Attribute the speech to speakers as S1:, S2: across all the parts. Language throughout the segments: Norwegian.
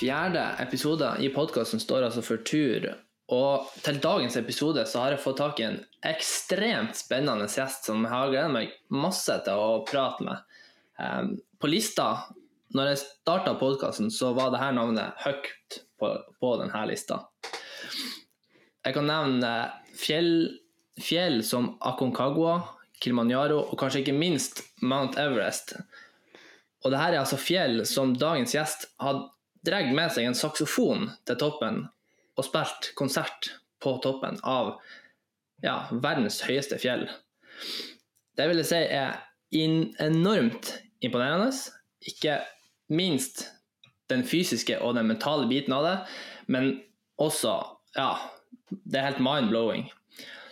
S1: Fjerde episode i podkasten står altså for tur. Og til dagens episode så har jeg fått tak i en ekstremt spennende gjest som jeg har gledet meg masse til å prate med. Um, på lista, når jeg starta podkasten, så var dette navnet høyt på, på denne lista. Jeg kan nevne fjell, fjell som Aconcagua, Kilimanjaro og kanskje ikke minst Mount Everest. Og dette er altså fjell som dagens gjest hadde dratt med seg en saksofon til toppen og spilt konsert på toppen av ja, verdens høyeste fjell. Det vil jeg si er enormt imponerende. Ikke minst den fysiske og den mentale biten av det, men også ja, det er helt mind-blowing.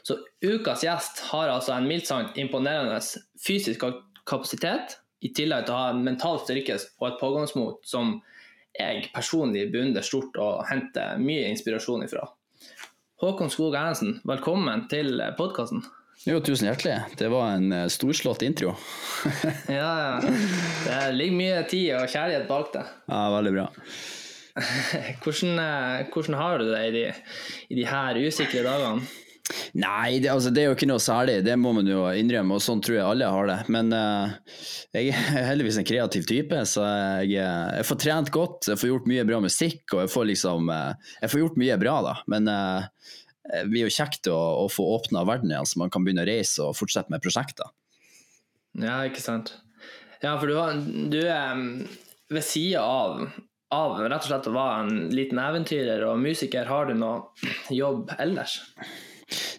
S1: Så ukas gjest har altså en mildt sagt imponerende fysisk kapasitet, i tillegg til å ha en mental styrke og et pågangsmot som jeg personlig beundrer stort og henter mye inspirasjon ifra. Håkon Skog Erlandsen, velkommen til podkasten.
S2: Jo, tusen hjertelig. Det var en eh, storslått intro.
S1: ja, ja. Det ligger mye tid og kjærlighet bak det.
S2: Ja, veldig bra.
S1: hvordan, eh, hvordan, har du det i de, i de her usikre dagene?
S2: Nei, det, altså, det, er jo ikke noe særlig, det må man jo innrømme, og sånn tror jeg alle har det. Men uh, jeg er heldigvis en kreativ type, så jeg, jeg, får trent godt, jeg får gjort mye bra musikk, og jeg får liksom uh, Jeg får gjort mye bra, da. Men uh, det blir jo kjekt å, å få åpna verden igjen, så man kan begynne å reise og fortsette med prosjekter.
S1: Ja, ikke sant. Ja, for du, har, du er ved sida av av rett og slett å være en liten eventyrer og musiker, har du noe jobb ellers?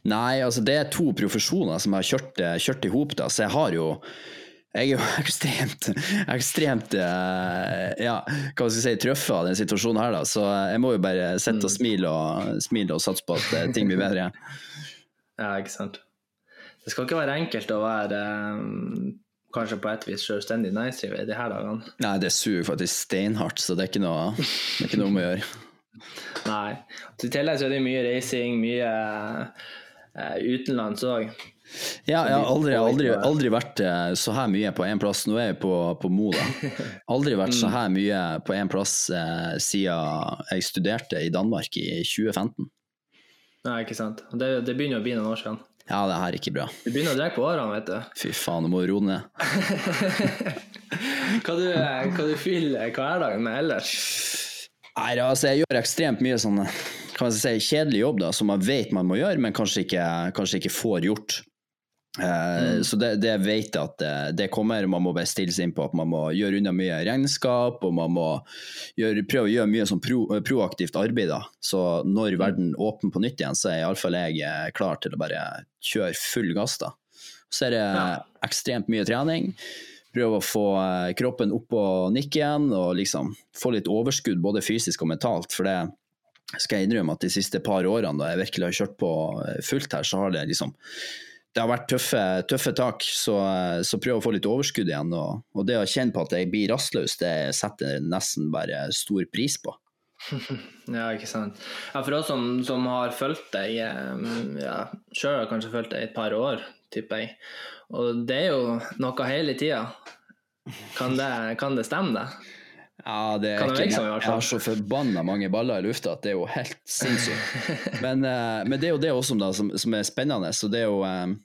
S2: Nei, altså det er to profesjoner som jeg har kjørt, eh, kjørt i hop, så jeg har jo jeg er jo ekstremt, ekstremt uh, ja, hva skal jeg si, truffet av den situasjonen her, da. Så jeg må jo bare sitte og mm. smile og, smile og satse på at eh, ting blir bedre.
S1: ja, ikke sant. Det skal ikke være enkelt å være kanskje på et vis selvstendig næringsdriver i de her dagene.
S2: Nei, det suger faktisk steinhardt, så det er ikke noe, det er ikke noe om å gjøre.
S1: Nei. I tillegg så er det mye reising, mye uh, utenlands òg.
S2: Ja, jeg har aldri, aldri, aldri, vært eh, så her mye på én plass. Nå er jeg på, på Mo, da. Aldri vært så mm. her mye på én plass eh, siden jeg studerte i Danmark i 2015.
S1: Nei, ikke sant. Det, det begynner å bli noen år siden.
S2: Ja, det her er ikke bra.
S1: Du begynner å drikke på årene, vet du.
S2: Fy faen, nå må du roe ned.
S1: hva du, hva du fyller hverdagen med ellers?
S2: Nei, altså, jeg gjør ekstremt mye sånn kan si, kjedelig jobb da, som man vet man må gjøre, men kanskje ikke, kanskje ikke får gjort. Uh, mm. Så det, det vet jeg at det, det, kommer. Man må bare stille seg inn på at man må gjøre unna mye regnskap, og man må gjøre, prøve å gjøre mye sånn pro, proaktivt arbeid. Da. Så når mm. verden åpner på nytt igjen, så er iallfall jeg eh, klar til å bare kjøre full gass. da. Så er det ekstremt mye trening. Prøve å få eh, kroppen opp og nikke igjen, og liksom få litt overskudd både fysisk og mentalt. For det skal jeg innrømme at de siste par årene da jeg virkelig har kjørt på fullt her, så har det liksom det har vært tøffe, tøffe tak, så, så, prøv å få litt overskudd igjen. Og, og, det å kjenne på at jeg blir rastløs, det setter jeg nesten bare stor pris på.
S1: ja, ikke sant. Ja, for oss som, som har fulgt deg, ja, sjøl har kanskje fulgt deg i et par år, tipper jeg. Og det er jo noe hele tida. Kan, kan, det stemme, det?
S2: Ja, det er ikke, jeg, jeg har så forbanna mange baller i lufta at det er jo helt sinnssykt. Men, uh, men det er jo det også da, som, som, er spennende. Så det er jo um,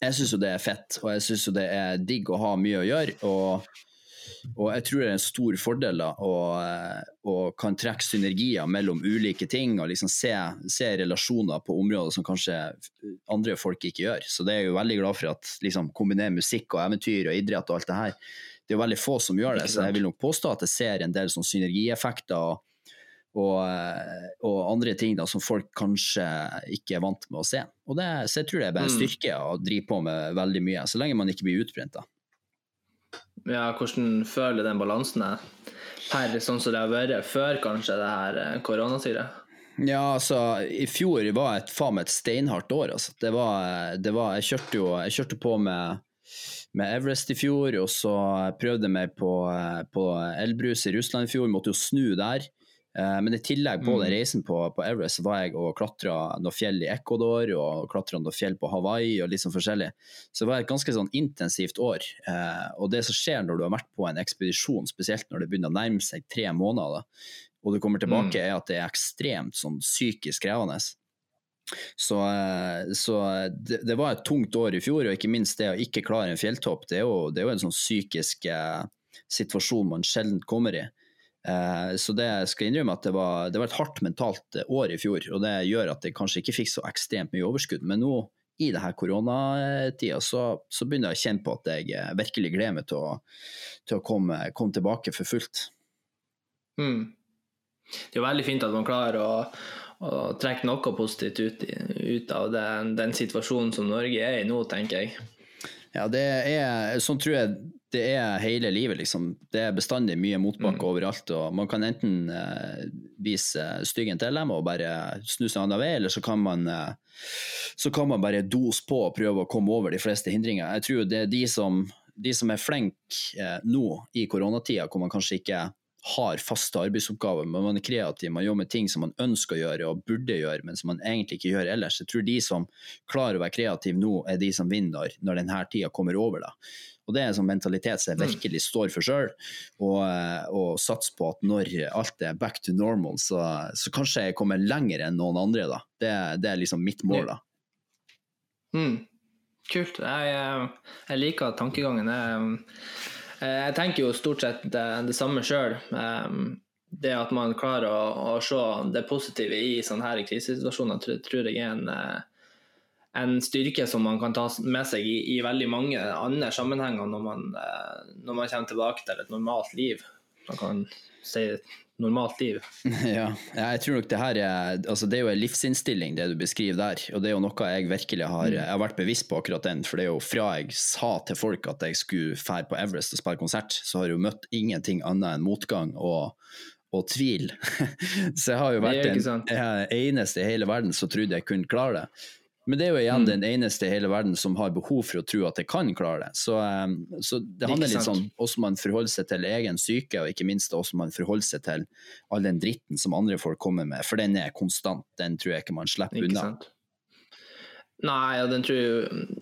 S2: Jeg syns jo det er fett, og jeg syns jo det er digg å ha mye å gjøre. Og, og jeg tror det er en stor fordel da, å, å kan trekke synergier mellom ulike ting og liksom se, se, relasjoner på områder som kanskje andre folk ikke gjør. Så det er jeg jo veldig glad for at liksom kombinere musikk og eventyr og idrett og alt det her det er jo veldig få som gjør det, så jeg vil nok påstå at jeg ser en del sånn synergieffekter og, og, eh, og, andre ting da, som folk kanskje ikke er vant med å se. Og det, så jeg tror det er bare en mm. styrke å drive på med veldig mye, så lenge man ikke blir utbrent. da.
S1: Ja, hvordan føler den balansen er per sånn som det har vært før kanskje det her koronatyret?
S2: Ja, altså, i fjor var et faen meg et steinhardt år. Altså. Det var, det var, jeg, kjørte jo jeg kjørte på med med Everest i fjor, og så prøvde jeg meg på, på Elbrus i Russland i fjor, måtte jo snu der. Eh, men i tillegg på den mm. reisen på, på Everest var jeg og klatra noen fjell i Ecuador og klatra noen fjell på Hawaii og litt sånn forskjellig. Så det var et ganske sånn intensivt år. Eh, og det som skjer når du har vært på en ekspedisjon, spesielt når det begynner å nærme seg tre måneder, og du kommer tilbake, er at det er ekstremt sånn psykisk krevende. Så, eh, så det, det, var et tungt år i fjor, og ikke minst det å ikke klare en fjelltopp. Det er jo, det er jo en sånn psykisk eh, situasjon man sjelden kommer i. Eh, så det skal innrømme at det var, det var, et hardt mentalt år i fjor, og det gjør at jeg kanskje ikke fikk så ekstremt mye overskudd. Men nå i det her koronatida så, så, begynner jeg å kjenne på at jeg virkelig gleder meg til å, til å komme, komme, tilbake for fullt.
S1: Mm. Det er jo veldig fint at man klarer å å trekke noe positivt ut, ut av den, den, situasjonen som Norge er i nå, tenker jeg.
S2: Ja, det er, sånn tror jeg det er hele livet, liksom. Det er bestandig mye motbakke mm. overalt. og Man kan enten eh, vise styggen til dem og bare snu seg annen vei, eller så kan man eh, så kan man bare dose på og prøve å komme over de fleste hindringer. Jeg tror det er de som, de som er flinke eh, nå i koronatida, hvor man kanskje ikke har faste arbeidsoppgaver, men man er kreativ, man jobber med ting som man ønsker å gjøre og burde gjøre, men som man egentlig ikke gjør ellers. Jeg tror de som klarer å være kreative nå, er de som vinner når denne tida kommer over. da. Og Det er en sånn mentalitet som jeg mm. virkelig står for sjøl, og, eh, og satser på at når alt er back to normal, så, så kanskje jeg kommer lenger enn noen andre. da. Det, det er liksom mitt mål. da.
S1: Mm. Kult. Jeg, eh, jeg liker tankegangen. Jeg, jeg tenker jo stort sett det, det samme sjøl. Det at man klarer å, å, se det positive i sånne her krisesituasjoner, tror, tror jeg er en, eh, en, styrke som man kan ta med seg i, i veldig mange andre sammenhenger når man, eh, når man, kommer tilbake til et normalt liv. Man kan si normalt liv.
S2: Ja, jeg tror nok det her er altså Det er jo en livsinnstilling, det du beskriver der. Og det er jo noe jeg virkelig har, mm. jeg har vært bevisst på akkurat den. For det er jo fra jeg sa til folk at jeg skulle fære på Everest og spille konsert, så har jeg jo møtt ingenting annet enn motgang og, og tvil. så jeg har jo vært den eneste i hele verden som trodde jeg kunne klare det. Men det er jo igjen mm. den eneste i hele verden som har behov for å tro at jeg kan klare det. Så, um, så det handler litt sånn hvordan man forholder seg til egen syke, og ikke minst hvordan man forholder seg til all den dritten som andre folk kommer med, for den er konstant. Den tror jeg ikke man slipper ikke unna. Sant?
S1: Nei, og den tror jeg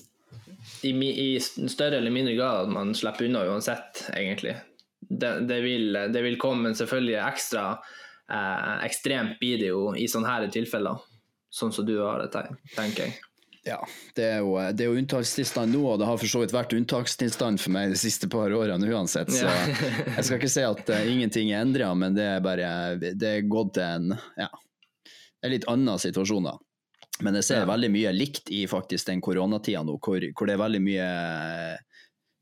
S1: i, i, større eller mindre grad at man slipper unna uansett, egentlig. Det, det, vil, det vil, komme, men selvfølgelig ekstra eh, ekstremt blir det jo i sånne her tilfeller sånn som du har det, tenker jeg.
S2: Ja, det er, jo, det er jo unntakstilstand nå, og det har for så vidt vært unntakstilstand for meg de siste par årene uansett. Så jeg skal ikke si at uh, ingenting er endra, men det er bare det er gått til en ja, en litt annen situasjon. da. Men jeg ser ja. veldig mye likt i faktisk den koronatida nå, hvor, hvor, det er veldig mye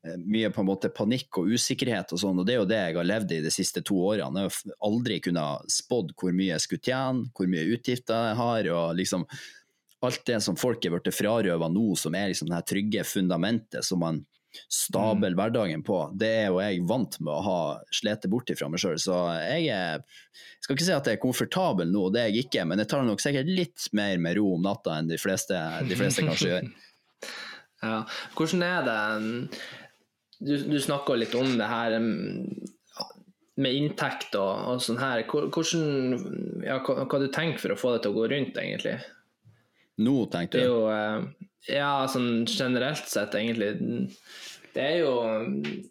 S2: mye på en måte panikk og usikkerhet og sånn, og det er jo det jeg har levd i de siste to årene. Jeg har aldri kunnet spådd hvor mye jeg skulle tjene, hvor mye utgifter jeg har, og liksom alt det som folk er blitt frarøva nå, som er liksom det trygge fundamentet som man stabler mm. hverdagen på, det er jo jeg vant med å ha slitt bort ifra meg sjøl. Så jeg er, skal ikke si at jeg er komfortabel nå, det er jeg ikke, men jeg tar nok sikkert litt mer med ro om natta enn de fleste, de fleste kanskje gjør.
S1: Ja. Hvordan er det du, du snakka litt om det her med inntekt og, og sånn her. Hvordan, ja, hva, hva du tenker for å få det til å gå rundt, egentlig?
S2: Nå, tenkte du?
S1: Det er jo, eh, ja, sånn generelt sett, egentlig. Det er jo,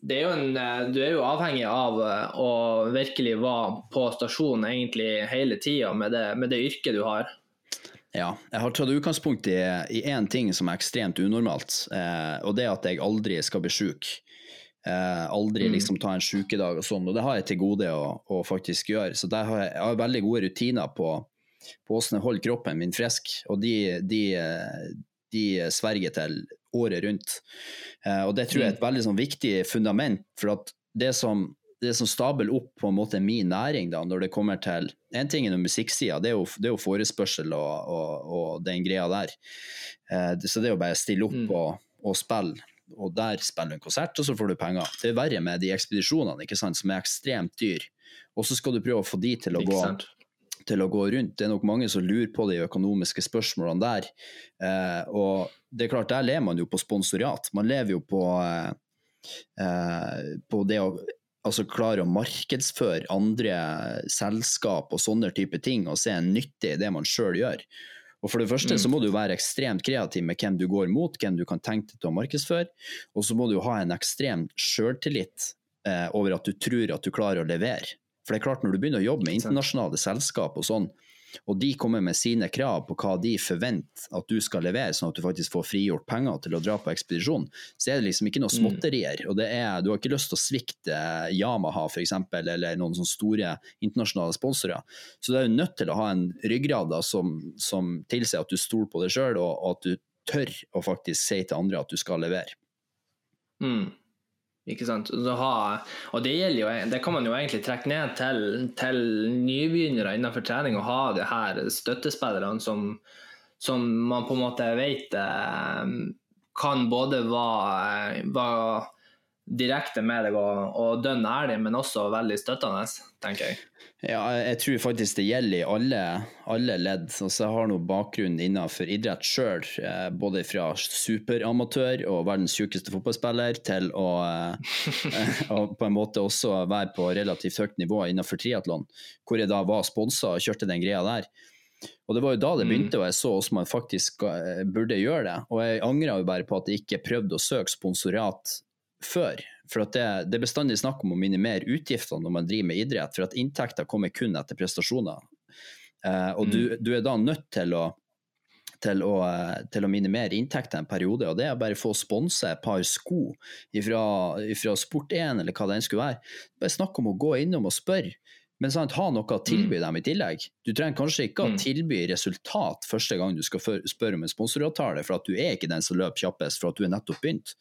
S1: det er jo en, eh, du er jo avhengig av eh, å virkelig være på stasjonen egentlig hele tida med, med, det yrket du har.
S2: Ja, jeg har tatt utgangspunkt i én ting som er ekstremt unormalt, eh, og det er at jeg aldri skal bli sjuk. Eh, aldri mm. liksom ta en sjukedag og sånn, og det har jeg til gode å, å faktisk gjøre. Så der har jeg, jeg har veldig gode rutiner på, på hvordan jeg holder kroppen min frisk, og de, de, de sverger til året rundt. Eh, og det tror jeg er et mm. veldig sånn, viktig fundament, for at det som, det som stabler opp på en måte min næring da, når det kommer til En ting er musikksida, det, det, er jo forespørsel og, og, og den greia der. Eh, så det er jo bare å stille opp mm. og, og spille og der spiller du en konsert, og så får du penger. Det er verre med de ekspedisjonene, ikke sant, som er ekstremt dyr. Og så skal du prøve å få de til å, gå, til å gå rundt. Det er nok mange som lurer på de økonomiske spørsmålene der. Eh, og det er klart, der lever man jo på sponsorat. Man lever jo på, eh, eh på det å altså klare å markedsføre andre selskap og sånne type ting, og se en nytte i det man sjøl gjør. Og For det første så mm. må du være ekstremt kreativ med hvem du går mot, hvem du kan tenke deg til å markedsføre. Og så må du ha en ekstrem sjøltillit eh, over at du tror at du klarer å levere. For det er klart, når du begynner å jobbe med internasjonale selskap og sånn, og de kommer med sine krav på hva de forventer at du skal levere, sånn at du faktisk får frigjort penger til å dra på ekspedisjon, så er det liksom ikke noe småtterier. og det er, Du har ikke lyst til å svikte Yamaha eksempel, eller noen sånne store internasjonale sponsorer. Så du er jo nødt til å ha en ryggrad da, som, som tilsier at du stoler på deg sjøl, og, og, at du tør å faktisk si til andre at du skal levere.
S1: Mm. Ikke sant? Ha, og det, jo, det, kan man jo egentlig trekke ned til, til nybegynnere innenfor trening, å ha det her støttespillerne som, som, man på en måte vet eh, kan både være, være direkte med deg og, og dønn ærlig, men også veldig støttende, tenker jeg.
S2: Ja, jeg tror faktisk det gjelder i alle, alle ledd. Altså, jeg har noe bakgrunn innenfor idrett sjøl, eh, både fra superamatør og verdens tjukkeste fotballspiller til å, eh, på en måte også være på relativt høyt nivå innenfor triatlon, hvor jeg da var sponsa og kjørte den greia der. Og Det var jo da det mm. begynte, og jeg så hvordan man faktisk eh, burde gjøre det. Og jeg angra jo bare på at jeg ikke prøvde å søke sponsorat før. For det, det, er bestandig snakk om å minimere utgiftene når man driver med idrett, for at inntekter kommer kun etter prestasjoner. Uh, og mm. du, du, er da nødt til å, til å, til å minimere inntekter en periode, og det er bare å få sponse et par sko fra Sport1 eller hva det enn skulle være. Bare snakk om å gå innom og spørre. Men sant, ha noe å tilby mm. dem i tillegg. Du trenger kanskje ikke å mm. tilby resultat første gang du skal spørre om en sponsoravtale, for at du er ikke den som løper kjappest for at du er nettopp begynt.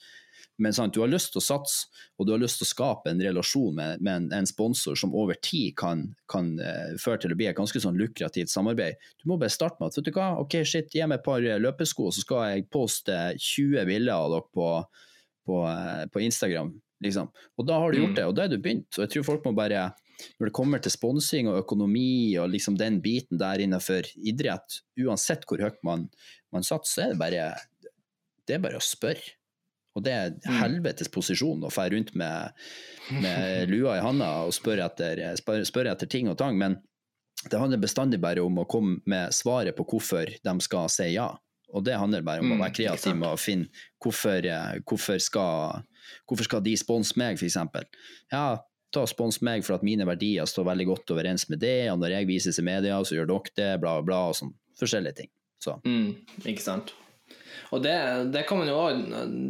S2: Men sant, du har lyst til å satse, og du har lyst til å skape en relasjon med, med en, en, sponsor som over tid kan, kan uh, føre til å bli et ganske sånn lukrativt samarbeid. Du må bare starte med at vet du hva, ok, shit, gi meg et par eh, løpesko, så skal jeg poste 20 bilder av dere på, på, uh, på Instagram. Liksom. Og da har du gjort mm. det, og da er du begynt. Og jeg tror folk må bare når det kommer til sponsing og økonomi og liksom den biten der innenfor idrett, uansett hvor høyt man, man satser, er det bare, det er bare å spørre. Og det er mm. helvetes posisjon å fære rundt med, med lua i handa og spørre etter, spørre etter, ting og tang. Men det handler bestandig bare om å komme med svaret på hvorfor de skal si ja. Og det handler bare om å mm, være kreativ med å finne hvorfor, eh, hvorfor, skal, hvorfor skal de sponse meg, f.eks. Ja, ta og spons meg for at mine verdier står veldig godt overens med det, og når jeg vises i media, så gjør dere det, bla, bla, og sånn forskjellige ting. Så.
S1: Mm, ikke sant. Og det, det kan man jo òg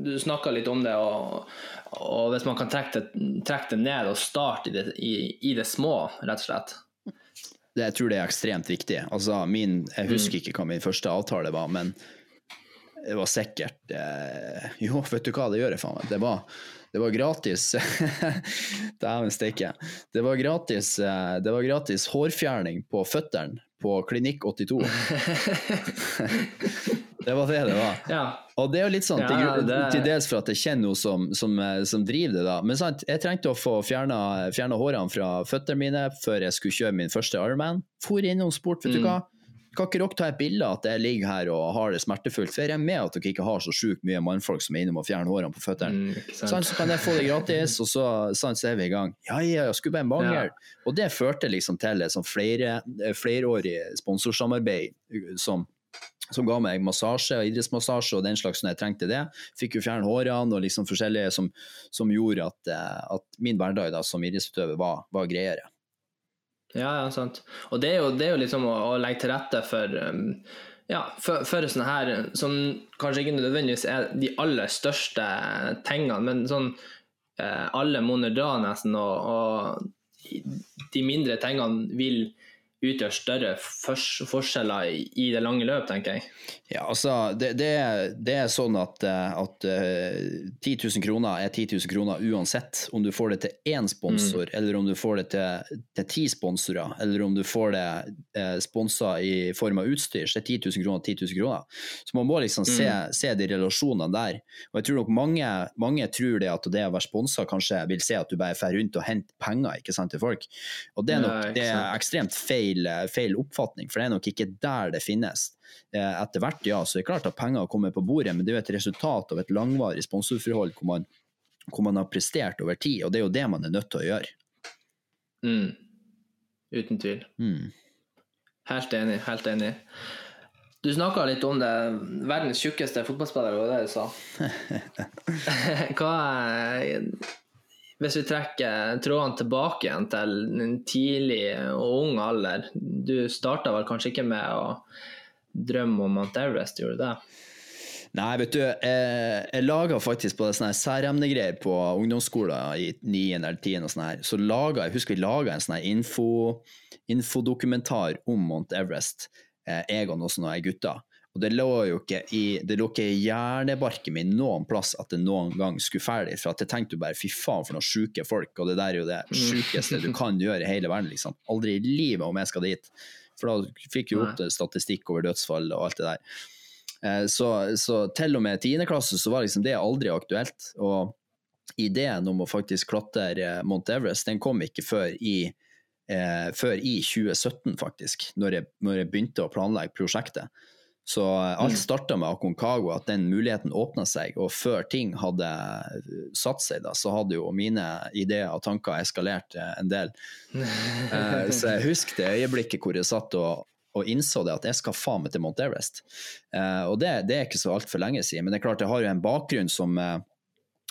S1: Du snakka litt om det, og, og, hvis man kan trekke det, trekke det ned og starte i det, i, i det, små, rett og slett.
S2: Det, jeg tror det er ekstremt viktig. Altså, min, jeg husker mm. ikke hva min første avtale var, men det var sikkert eh, Jo, vet du hva, det gjør jeg faen meg. Det var, det var gratis Dæven steike. Det var gratis, eh, det var gratis hårfjerning på føttene på Klinikk 82. Det var det det var.
S1: Ja.
S2: Og det er jo litt sånn, ja, til, det... til, dels for at jeg kjenner noe som, som, eh, som, driver det, da. Men sant, jeg trengte å få fjerna hårene fra føttene mine før jeg skulle kjøre min første Ironman. For innom sport, vet mm. du hva. Kan ikke dere ta et bilde av at jeg ligger her og har det smertefullt? For jeg er med at dere ikke har så sjukt mye mannfolk som er innom og fjerner hårene på føttene. Mm, sånn, så kan jeg få det gratis, og så, sånn, så er vi i gang. Ja, ja, jeg skulle bare mangle. Ja. Og det førte liksom til et sånn flere, flerårig sponsorsamarbeid som som ga meg massasje og idrettsmassasje og den slags når jeg trengte det. Fikk jo fjerne hårene og liksom forskjellige som, som gjorde at, eh, at, min hverdag da, som idrettsutøver var, var greiere.
S1: Ja, ja, sant. Og det er jo, det er jo liksom å, å, legge til rette for um, ja, for, for sånne her som kanskje ikke nødvendigvis er de aller største tingene, men sånn eh, alle monner drar nesten, og, og de mindre tingene vil utgjør større forskjeller i det lange løp, tenker jeg.
S2: Ja, altså, det, det, det er sånn at, eh, at uh, 10 000 kroner er 10 000 kroner uansett. Om du får det til én sponsor, mm. eller om du får det til, til ti sponsorer, eller om du får det uh, sponsa i form av utstyr, så er 10 000 kroner 10 000 kroner. Så man må liksom se, mm. se de relasjonene der. Og jeg tror nok mange, mange tror det at det å være sponsa kanskje vil se at du bare drar rundt og henter penger ikke sant, til folk. Og det er nok det er ekstremt feil, feil, oppfatning, for det er nok ikke der det finnes. Eh, etter hvert, ja, så det er klart at penger kommer på bordet, men det er jo et resultat av et langvarig sponsorforhold hvor man, hvor man har prestert over tid, og det er jo det man er nødt til å gjøre.
S1: Mm. Uten tvil.
S2: Mm.
S1: Helt enig, helt enig. Du snakka litt om det. Verdens tjukkeste fotballspiller, var det du sa? Hva er hvis vi trekker trådene tilbake igjen til en tidlig og ung alder Du starta vel kanskje ikke med å drømme om Mount Everest, gjorde du det?
S2: Nei, vet du, jeg, jeg laga faktisk på sånne særemnegreier på ungdomsskolen i 9. eller 10. og sånn her. Så laga, jeg husker vi laga en sånn info, infodokumentar om Mount Everest, eh, jeg og noen sånne gutter. Og det lå jo ikke i det lå ikke i hjernebarken min noen plass at det noen gang skulle ferdig. For at jeg tenkte jo bare fy faen for noen sjuke folk, og det der er jo det sjukeste du kan gjøre i hele verden. liksom. Aldri i livet om jeg skal dit. For da fikk jo opp statistikk over dødsfall og alt det der. Eh, så, så til og med tiendeklasse så var liksom det aldri aktuelt. Og ideen om å faktisk klatre Mount Everest den kom ikke før i, eh, før i 2017, faktisk. Når jeg, når jeg begynte å planlegge prosjektet. Så alt
S1: Mm.
S2: starta med Akonkago, at den muligheten åpna seg. Og før ting hadde satt seg, da, så hadde jo mine ideer og tanker eskalert eh, en del. Eh, Så jeg husker det øyeblikket hvor jeg satt og, og innså det at jeg skal faen meg til Mount Everest. Eh, Og det, det er ikke så altfor lenge siden, men det er klart jeg har jo en bakgrunn som eh,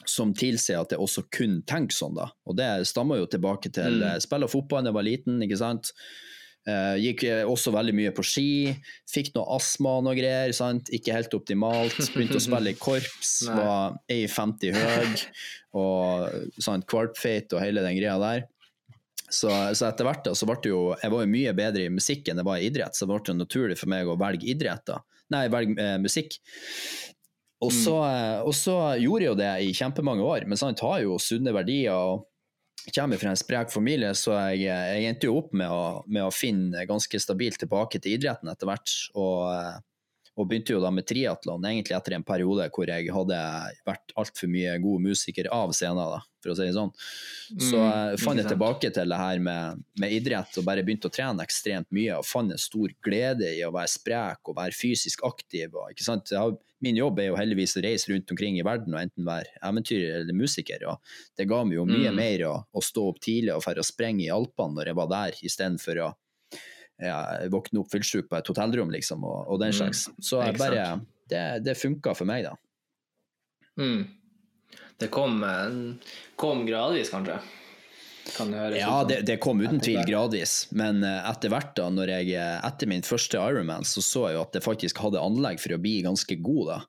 S2: som tilsier at jeg også kun tenker sånn, da. Og det stammer jo tilbake til
S1: Mm.
S2: spill og fotball da jeg var liten, ikke sant. Eh, gikk eh, også veldig mye på ski. Fikk noe astma og noe greier. Sant? Ikke helt optimalt. Begynte å spille i korps.
S1: var
S2: var 1,50 høy og sant, kvalpfeit og hele den greia der. Så, så etter hvert da, så ble det jo Jeg var jo mye bedre i musikk enn jeg var i idrett, så det ble det naturlig for meg å velge idrett. da. Nei, velge eh, musikk. Og så, mm. og så gjorde jeg jo det i kjempemange år, men sant, har jo sunne verdier. og kommer fra en sprek familie, så jeg, jeg endte jo opp med å, med å finne ganske stabilt tilbake til idretten etter hvert. Og, eh, og begynte jo da med triatlon, egentlig etter en periode hvor jeg hadde vært altfor mye god musiker av scenen, da, for å si det sånn. Så
S1: Mm,
S2: jeg fant jeg tilbake til det her med, med idrett og bare begynte å trene ekstremt mye. Og fant en stor glede i å være sprek og være fysisk aktiv. Og, ikke sant? Har, min jobb er jo heldigvis å reise rundt omkring i verden og enten være eventyrer eller musiker. Og det ga meg jo mye
S1: Mm.
S2: mer å, å stå opp tidlig og dra og sprenge i Alpene når jeg var der, istedenfor å ja, våkne opp fyllsjuk på et hotellrom, liksom, og, og den
S1: Mm,
S2: slags. Så jeg bare. Det, det funka for meg, da.
S1: Mm. Det kom, eh, kom gradvis, kanskje? Kan det
S2: Ja, det, det kom uten tvil gradvis, men eh, etter hvert da, når jeg, eh, etter min første Ironman, så så jeg jo at jeg faktisk hadde anlegg for å bli ganske god da.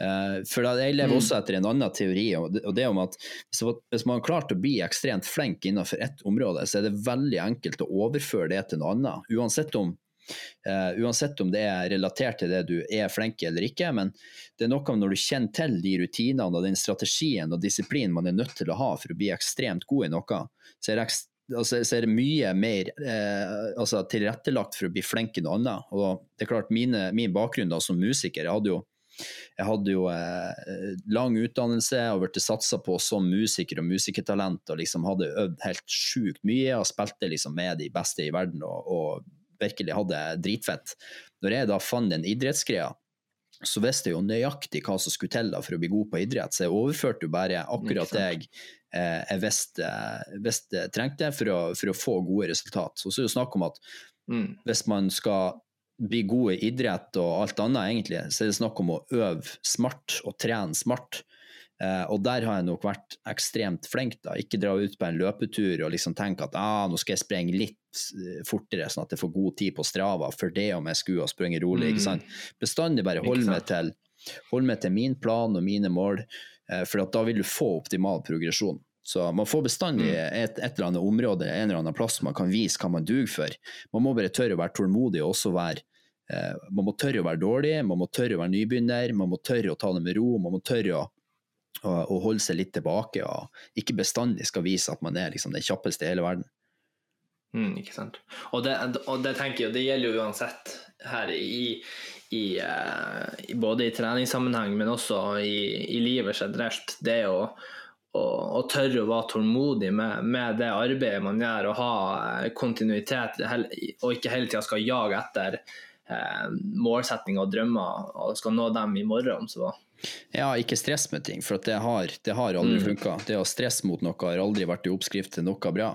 S2: Eh, For jeg lever
S1: Mm.
S2: også etter en annen teori, og det, om at hvis, man har klart å bli ekstremt flink innenfor ett område, så er det veldig enkelt å overføre det til noe annet. Uansett om, uh, uansett om det er relatert til det du er flink i eller ikke, men det er noe når du kjenner til de rutinene og den strategien og disiplinen man er nødt til å ha for å bli ekstremt god i noe, så er det, altså, så er det mye mer eh, altså, tilrettelagt for å bli flink i noe annet. Og det er klart, mine, min bakgrunn da, som musiker, jeg hadde jo jeg hadde jo eh, lang utdannelse og ble satsa på som musiker og musikertalent og liksom hadde øvd helt sjukt mye og spilte liksom med de beste i verden og, og virkelig hadde dritfett. Når jeg da fant den idrettsgreia, så visste jeg jo nøyaktig hva som skulle til for å bli god på idrett, så jeg overførte jo bare akkurat det jeg, eh, jeg visste, visste trengte for å, for å få gode resultat. Så så er det jo snakk om at
S1: Mm.
S2: hvis man skal bli god i idrett og alt annet, egentlig, så er det snakk om å øve smart og trene smart. Eh, og der har jeg nok vært ekstremt flink. da, Ikke dra ut på en løpetur og liksom tenke at ah, nå skal jeg sprenge litt eh, fortere, sånn at jeg får god tid på Strava, for det om jeg skulle ha sprunget rolig.
S1: Mm.
S2: ikke sant? Bestandig bare holde meg, til, hold meg til min plan og mine mål, eh, for at da vil du få optimal progresjon. Så man får bestandig
S1: Mm.
S2: et, et eller annet område, en eller annen plass man kan vise hva man duger for. Man må bare tørre å være tålmodig og også være Man må tørre å være dårlig, man må tørre å være nybegynner, man må tørre å ta det med ro, man må tørre å, å, å holde seg litt tilbake og ikke bestandig skal vise at man er liksom den kjappeste i hele verden.
S1: Mm, ikke sant. Og det, og det tenker jeg, det gjelder jo uansett her i, i, eh, i både i treningssammenheng, men også i, i livet generelt. Det er å, å tørre å være tålmodig med, med det arbeidet man gjør, og ha eh, kontinuitet, og ikke hele tida skal jage etter eh, målsetninger og drømmer, og skal nå dem i morgen. Så
S2: Ja, ikke stress med ting, for at det har, det har aldri
S1: Mm.
S2: funka. Det å stresse mot noe har aldri vært i oppskrift til noe bra.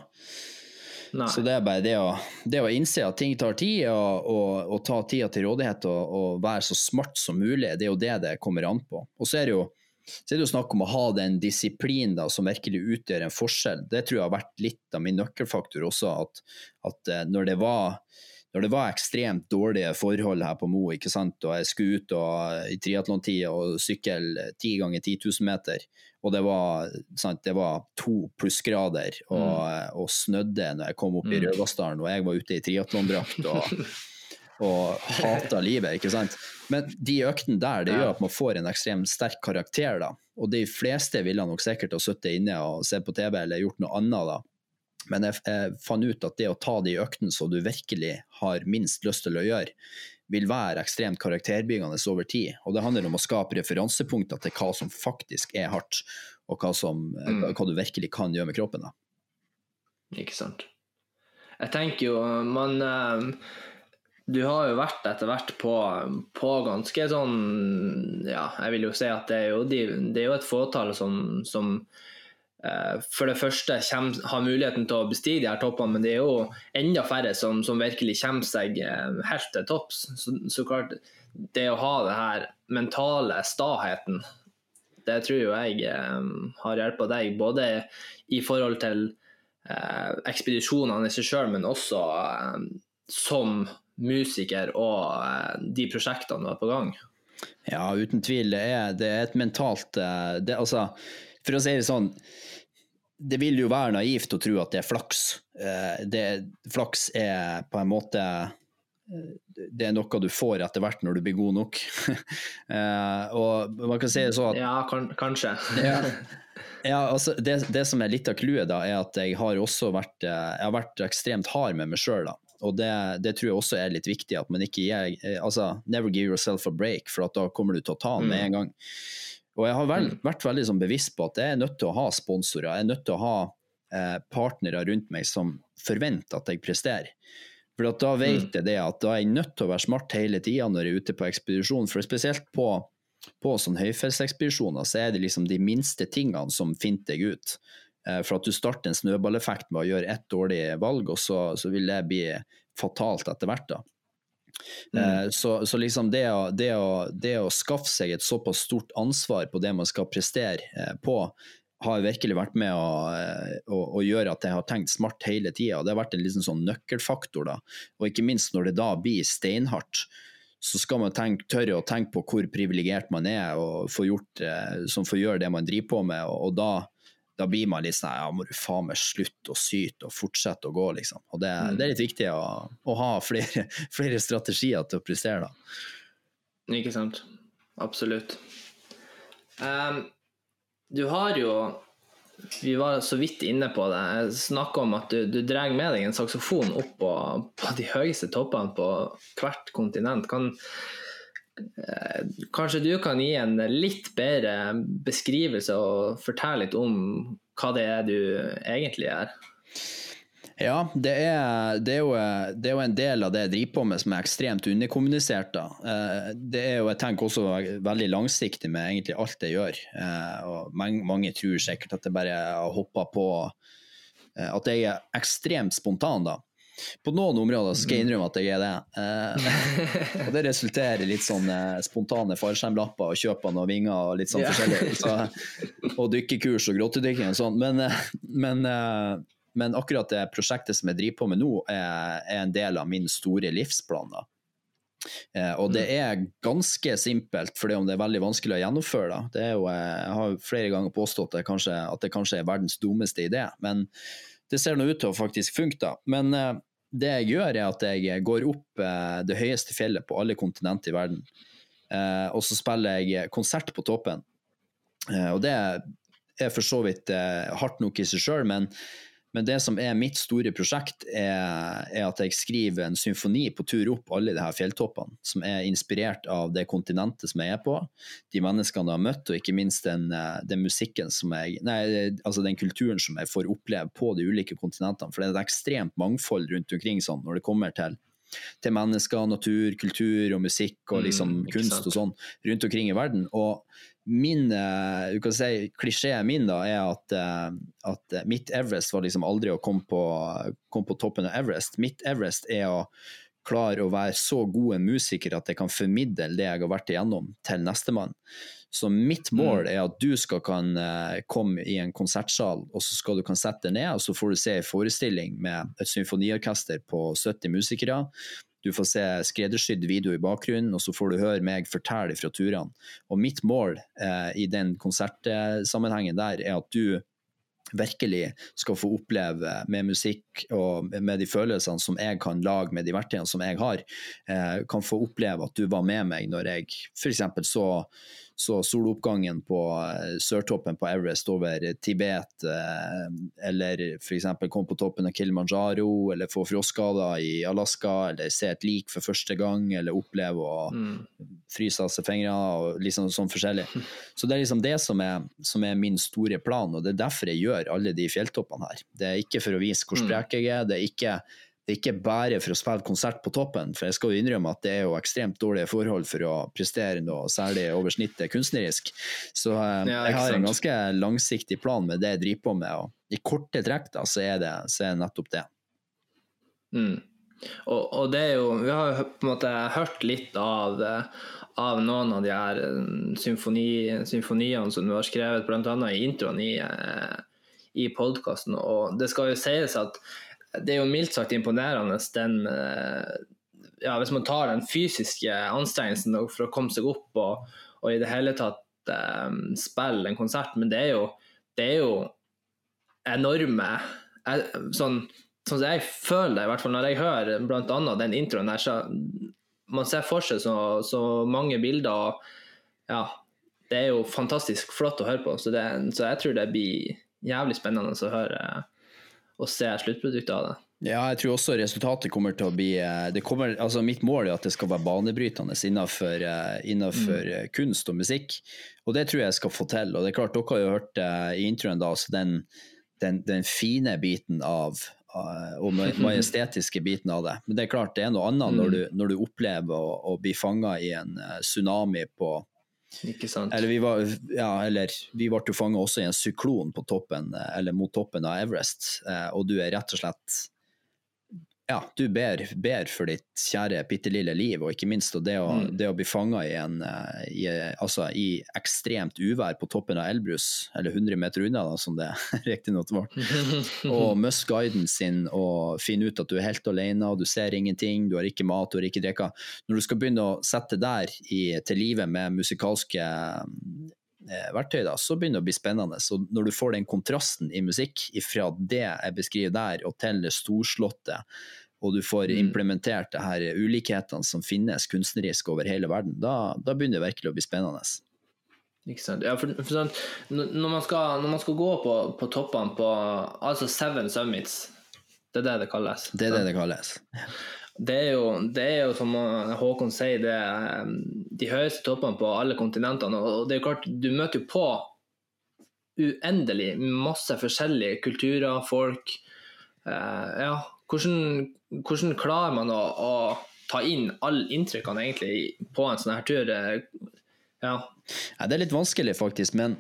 S1: nei.
S2: Så det er bare det å, det å innse at ting tar tid, og, og, og ta tida til rådighet og, og være så smart som mulig. Det er jo det det kommer an på. Og så er det jo så er det jo snakk om å ha den disiplin da, som virkelig utgjør en forskjell. Det tror jeg har vært litt av min nøkkelfaktor også, at, at eh, når, det var, når det var ekstremt dårlige forhold her på Mo, ikke sant? og jeg skulle ut og, i triatlontida og sykle ti ganger 10 000 meter, og det var, sant, det var to plussgrader og, mm. og snødde når jeg kom opp i mm. Rødvassdalen, og jeg var ute i triatlondrakt og og hata livet, ikke sant. Men de øktene der, det gjør at man får en ekstremt sterk karakter, da. Og de fleste ville nok sikkert ha sittet inne og sett på TV eller gjort noe annet, da. Men jeg, jeg fant ut at det å ta de øktene som du virkelig har minst lyst til å gjøre, vil være ekstremt karakterbyggende over tid. Og det handler om å skape referansepunkter til hva som faktisk er hardt, og hva, som, mm. hva du virkelig kan gjøre med kroppen. da.
S1: Ikke sant. Jeg tenker jo man du har jo vært etter hvert på, på, ganske sånn Ja, jeg vil jo si at det er jo, de, det er jo et fåtall som, som eh, for det første kommer, har muligheten til å bestige de her toppene, men det er jo enda færre som, som virkelig kommer seg eh, helt til topps. Så, så, klart, det å ha det her mentale staheten, det tror jo jeg eh, har hjulpet deg, både i forhold til eh, ekspedisjonene i seg sjøl, men også eh, som musiker og eh, de prosjektene du har på gang?
S2: Ja, uten tvil. Det er, det er et mentalt eh, det, altså, For å si det sånn, det vil jo være naivt å tro at det er flaks. Eh, det, flaks er på en måte det er noe du får etter hvert når du blir god nok. og man kan si det sånn at
S1: Ja, kan, kanskje.
S2: ja, ja, altså det, det, som er litt av clouet, da, er at jeg har også vært, jeg har vært ekstremt hard med meg sjøl. Og det, det, tror jeg også er litt viktig, at man ikke gir eh, altså, Never give yourself a break, for da kommer du til å ta den med mm. en gang. Og jeg har vel, mm. vært veldig sånn bevisst på at jeg er nødt til å ha sponsorer, jeg er nødt til å ha eh, partnere rundt meg som forventer at jeg presterer. For da vet mm. jeg det at da er jeg nødt til å være smart hele tida når jeg er ute på ekspedisjon. For spesielt på, på sånn høyfjellsekspedisjoner så er det liksom de minste tingene som finner deg ut. Eh, for at du starter en snøballeffekt med å gjøre ett dårlig valg, og så, så vil det bli fatalt etter hvert. da. Mm. Eh, så, så, liksom det å, det, å, det å, skaffe seg et såpass stort ansvar på det man skal prestere eh, på, har virkelig vært med å, å, å gjøre at jeg har tenkt smart hele tida. Det har vært en liksom sånn nøkkelfaktor. da. Og ikke minst når det da blir steinhardt, så skal man tenke, tørre å tenke på hvor privilegert man er og få gjort, som får gjøre det man driver på med. og, og da da blir man litt sånn ja, må du faen meg slutte å syte og fortsette å gå, liksom. Og det, mm. det er litt viktig å, å ha flere, flere, strategier til å prestere, da.
S1: Ikke sant. Absolutt. Um, du har jo Vi var så vidt inne på det. Jeg snakka om at du, du drar med deg en saksofon opp på, på de høyeste toppene på hvert kontinent. Kan, kanskje du kan gi en litt bedre beskrivelse og fortelle litt om hva det er du egentlig gjør?
S2: Ja, det er, det, er jo, det er, jo, en del av det jeg driver på med som er ekstremt underkommunisert. Da. Eh, det er jo, jeg tenker også veldig langsiktig med egentlig alt jeg gjør. Eh, og mange, mange tror sikkert at jeg bare har hoppa på At jeg er ekstremt spontan, da. På noen områder skal jeg innrømme at jeg er det. Eh, og det resulterer i litt sånn eh, spontane fallskjermlapper og kjøp av noen vinger og litt sånn forskjellig. Så, og dykkekurs og grottedykking og sånn. Men, eh, men, eh, men, akkurat det prosjektet som jeg driver på med nå, er, er en del av min store livsplan. da. Eh, og det mm. er ganske simpelt, for det er veldig vanskelig å gjennomføre. Da. Det er jo, eh, jeg har flere ganger påstått det kanskje, at det kanskje er verdens dummeste idé. men det ser nå ut til å faktisk funke, da. Men uh, det jeg gjør, er at jeg går opp uh, det høyeste fjellet på alle kontinenter i verden. Uh, og så spiller jeg konsert på toppen. og det er for så vidt hardt nok i seg sjøl, men men det som er mitt store prosjekt, er, er, at jeg skriver en symfoni på tur opp alle de her fjelltoppene, som er inspirert av det kontinentet som jeg er på, de menneskene jeg har møtt, og ikke minst den, eh, den musikken som jeg Nei, altså den kulturen som jeg får oppleve på de ulike kontinentene. For det er et ekstremt mangfold rundt omkring sånn når det kommer til til mennesker, natur, kultur og musikk og liksom mm, kunst og sånn rundt omkring i verden. Og min uh, du kan si, klisjeen min da er at, uh, at mitt Everest var liksom aldri å komme på, komme på, toppen av Everest. Mitt Everest er å klare å være så gode musiker at jeg kan formidle det jeg har vært igjennom, til nestemann. Så mitt mål er at du skal kan uh, komme i en konsertsal, og så skal du kan sette deg ned, og så får du se en forestilling med et symfoniorkester på 70 musikere. Du får se skreddersydd video i bakgrunnen, og så får du høre meg fortelle fra turene. Og mitt mål eh, i den konsertsammenhengen der er at du virkelig skal få oppleve med musikk og med de følelsene som jeg kan lage med de verktøyene som jeg har, eh, kan få oppleve at du var med meg når jeg f.eks. så så soloppgangen på eh, sørtoppen på Everest over Tibet, eh, eller f.eks. komme på toppen av Kilimanjaro, eller få frostskader i Alaska, eller se et lik for første gang, eller oppleve å mm. fryse av seg fingrene, og liksom sånn forskjellig. Så det er liksom det som er, som er, min store plan, og det er derfor jeg gjør alle de fjelltoppene her. Det er ikke for å vise hvor mm. sprek jeg er, det er ikke det er ikke bare for å spille konsert på toppen, for jeg skal jo innrømme at det er jo ekstremt dårlige forhold for å prestere noe særlig over snittet kunstnerisk. Så eh, ja, jeg har en ganske langsiktig plan med det jeg driver på med, og i korte trekk da, så er det, så er nettopp det.
S1: Mm. Og, og, det er jo Vi har jo på en måte hørt litt av, av noen av de her eh, symfoni, symfoniene som du har skrevet, bl.a. i introen i, eh, i podkasten, og det skal jo sies at det er jo mildt sagt imponerende den eh, ja, Hvis man tar den fysiske anstrengelsen for å komme seg opp og, og i det hele tatt um, spille en konsert, men det er jo, det er jo enorme sånn, sånn som jeg føler det, i hvert fall når jeg hører bl.a. den introen der, så man ser for seg så, så mange bilder. og ja, Det er jo fantastisk flott å høre på, så, det, så jeg tror det blir jævlig spennende å høre og se sluttproduktet av det.
S2: Ja, jeg tror også resultatet kommer til å bli eh, kommer, altså Mitt mål er at det skal være banebrytende innenfor, eh, innenfor mm. Eh, kunst og musikk. Og det tror jeg jeg skal få til. Og det er klart, dere har jo hørt i introen da, altså den, den, den, fine biten av og majestetiske biten av det. Men det er klart, det er noe annet mm. når, du, når, du, opplever å, å bli fanga i en tsunami på
S1: ikke sant.
S2: Eller vi var, ja, eller vi ble jo fanga også i en syklon på toppen, eller mot toppen av Everest, eh, og du er rett og slett ja, du ber, ber, for ditt kjære, bitte lille liv, og ikke minst det å, mm. det å bli fanga i, eh, i, altså, i, ekstremt uvær på toppen av Elbrus, eller 100 meter unna, da, som det riktignok var, og miste guiden sin og finne ut at du er helt alene, og du ser ingenting, du har ikke mat, du har ikke drikke. Når du skal begynne å sette der i, til live med musikalske verktøy, da, så begynner det å bli spennende. Så når du får den kontrasten i musikk fra det jeg beskriver der, og til det storslåtte, og du får mm. implementert det her ulikhetene som finnes kunstnerisk over hele verden, da, da begynner det virkelig å bli spennende.
S1: Ikke sant. Ja, for, for sant? når, man skal, når, man skal, gå på, på toppene på altså Seven Summits, det er det det kalles?
S2: Det er det det kalles.
S1: Det er, jo, det er jo, som Håkon sier, det er de høyeste toppene på alle kontinentene. Og det er jo klart, du møter jo på uendelig masse forskjellige kulturer, folk. Uh, ja, hvordan, hvordan, klarer man å, å, ta inn alle inntrykkene egentlig på en sånn her tur? Ja.
S2: ja. Det er litt vanskelig, faktisk, men,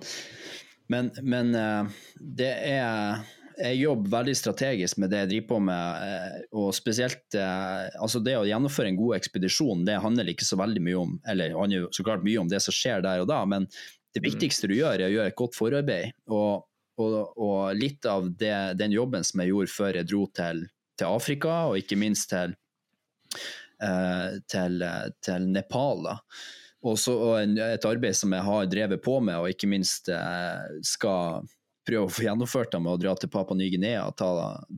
S2: men, men uh, det er jeg jobber veldig strategisk med det jeg driver på med. Eh, og spesielt eh, altså Det å gjennomføre en god ekspedisjon det handler ikke så veldig mye om eller handler så klart mye om det som skjer der og da, men det mm. viktigste du gjør, er å gjøre et godt forarbeid. Og, og, og litt av det, den jobben som jeg gjorde før jeg dro til, til Afrika, og ikke minst til, uh, til, til Nepal. da. Også, og et arbeid som jeg har drevet på med, og ikke minst skal prøve å få gjennomført det med å dra til Papa Ny-Guinea og ta,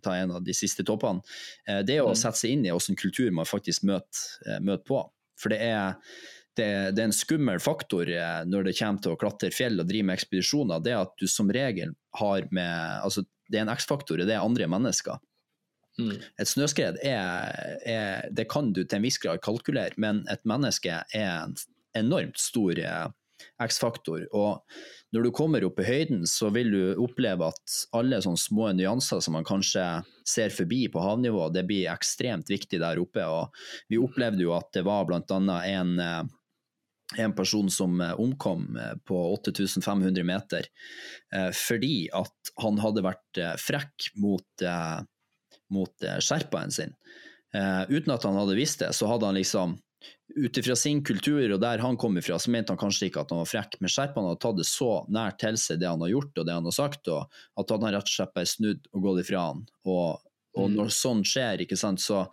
S2: ta, en av de siste toppene, eh, det er å mm. sette seg inn i hvilken kultur man faktisk møter, eh, møter på. For det er, det, det er, en skummel faktor eh, når det kommer til å klatre fjell og drive med ekspedisjoner, det at du som regel har med altså Det er en X-faktor, det er andre mennesker. Mm. Et snøskred er, er, Det kan du til en viss grad kalkulere, men et menneske er en enormt stor X-faktor. Og når du kommer opp i høyden, så vil du oppleve at alle sånne små nyanser som man kanskje ser forbi på havnivå, det blir ekstremt viktig der oppe. Og vi opplevde jo at det var bl.a. en eh, en person som eh, omkom eh, på 8500 meter fordi at han hadde vært frekk mot, mot sherpaen sin. Uten at han hadde visst det, så hadde han liksom ut ifra sin kultur og der han kom ifra, så mente han kanskje ikke at han var frekk, men Sherpaen hadde tatt det så nært til seg det han har gjort og det han har sagt, og at han rett og slett bare snudd og gått ifra han. Og, og
S1: Mm.
S2: når sånn skjer, ikke sant, så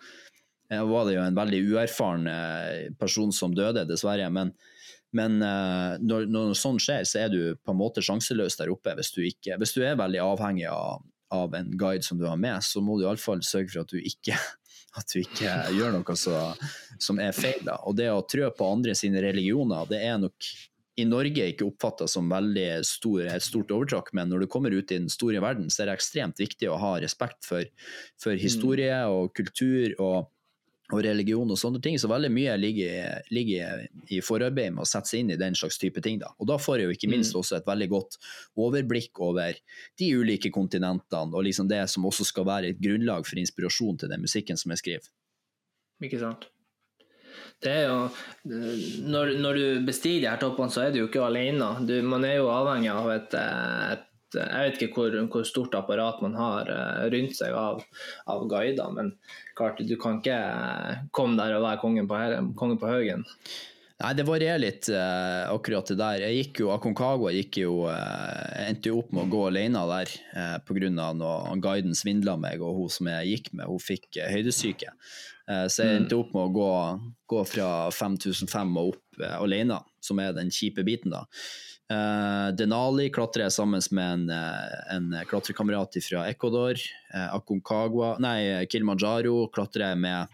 S2: eh, var det jo en veldig uerfaren eh, person som døde, dessverre. Men, men eh, når, når sånn skjer, så er du på en måte sjanseløs der oppe hvis du, ikke, hvis du er veldig avhengig av, av en guide som du har med, så må du iallfall sørge for at du ikke at du ikke gjør noe så, som er feil. Da. Og det å trø på andre sine religioner, det er nok i Norge ikke oppfatta som veldig stor, et stort overtrakk, men når du kommer ut i den store verden, så er det ekstremt viktig å ha respekt for, for historie og kultur og, og religion og sånne ting. Så veldig mye ligger, ligger i forarbeid med å sette seg inn i den slags type ting. Da. Og da får jeg jo ikke minst også et veldig godt overblikk over de ulike kontinentene, og liksom det som også skal være et grunnlag for inspirasjon til den musikken som jeg skriver.
S1: Ikke sant. Det er jo, når, når du bestiger de her toppene, så er du jo ikke alene. Du, man er jo avhengig av et, et jeg vet ikke hvor, hvor, stort apparat man har eh, rundt seg av, av, guider, men klart du kan ikke komme der og være kongen på, kongen på haugen.
S2: Nei, det varierer litt eh, akkurat det der. Jeg gikk jo, Aconcagua gikk jo, eh, endte jo opp med å gå alene der eh, pga. at guiden svindla meg, og hun som jeg gikk med, hun fikk eh, høydesyke. så jeg endte opp med å gå, gå fra 5005 og opp alene, som er den kjipe biten, da. Denali klatrer jeg sammen med en, en klatrekamerat fra Ecuador. Aconcagua, nei, Kilimanjaro klatrer jeg med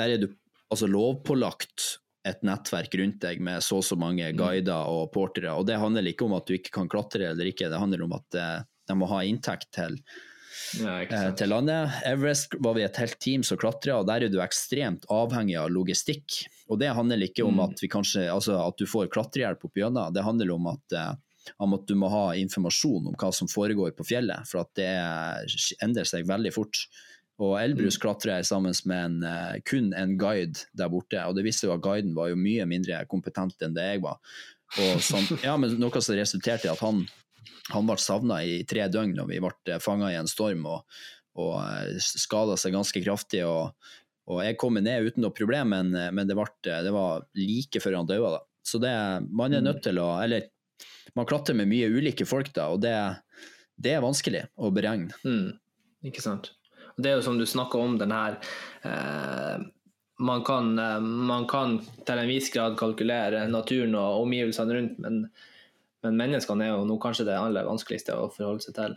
S2: Der er du altså lovpålagt et nettverk rundt deg med så og så mange guider og portere. Og det handler ikke om at du ikke kan klatre eller ikke, det handler om at eh, de må ha inntekt til, eh, til landet. Everest var vi et helt team som klatra, og der er du ekstremt avhengig av logistikk. Og det handler ikke om at, kanskje, altså at du får klatrehjelp opp gjennom, det handler om at, eh, om at du må ha informasjon om hva som foregår på fjellet, for at det endrer seg veldig fort. Og Elbrus klatrer jeg sammen med en, uh, kun en guide der borte, og det viste jo at guiden var jo mye mindre kompetent enn det jeg var. Som, ja, men Noe som resulterte i at han, han ble savna i tre døgn når vi ble fanga i en storm og, og skada seg ganske kraftig. Og, og jeg kom ned uten noe problem, men, men det, ble, det, var like før han døde. Da. Så det, man er nødt til å Eller man klatrer med mye ulike folk, da, og det, det er vanskelig å beregne.
S1: Mm, ikke sant. Det er jo som du snakker om den her eh, man, kan, eh, man, kan, til en viss grad kalkulere naturen og omgivelsene rundt, men, men menneskene er jo nå kanskje det aller vanskeligste å forholde seg til.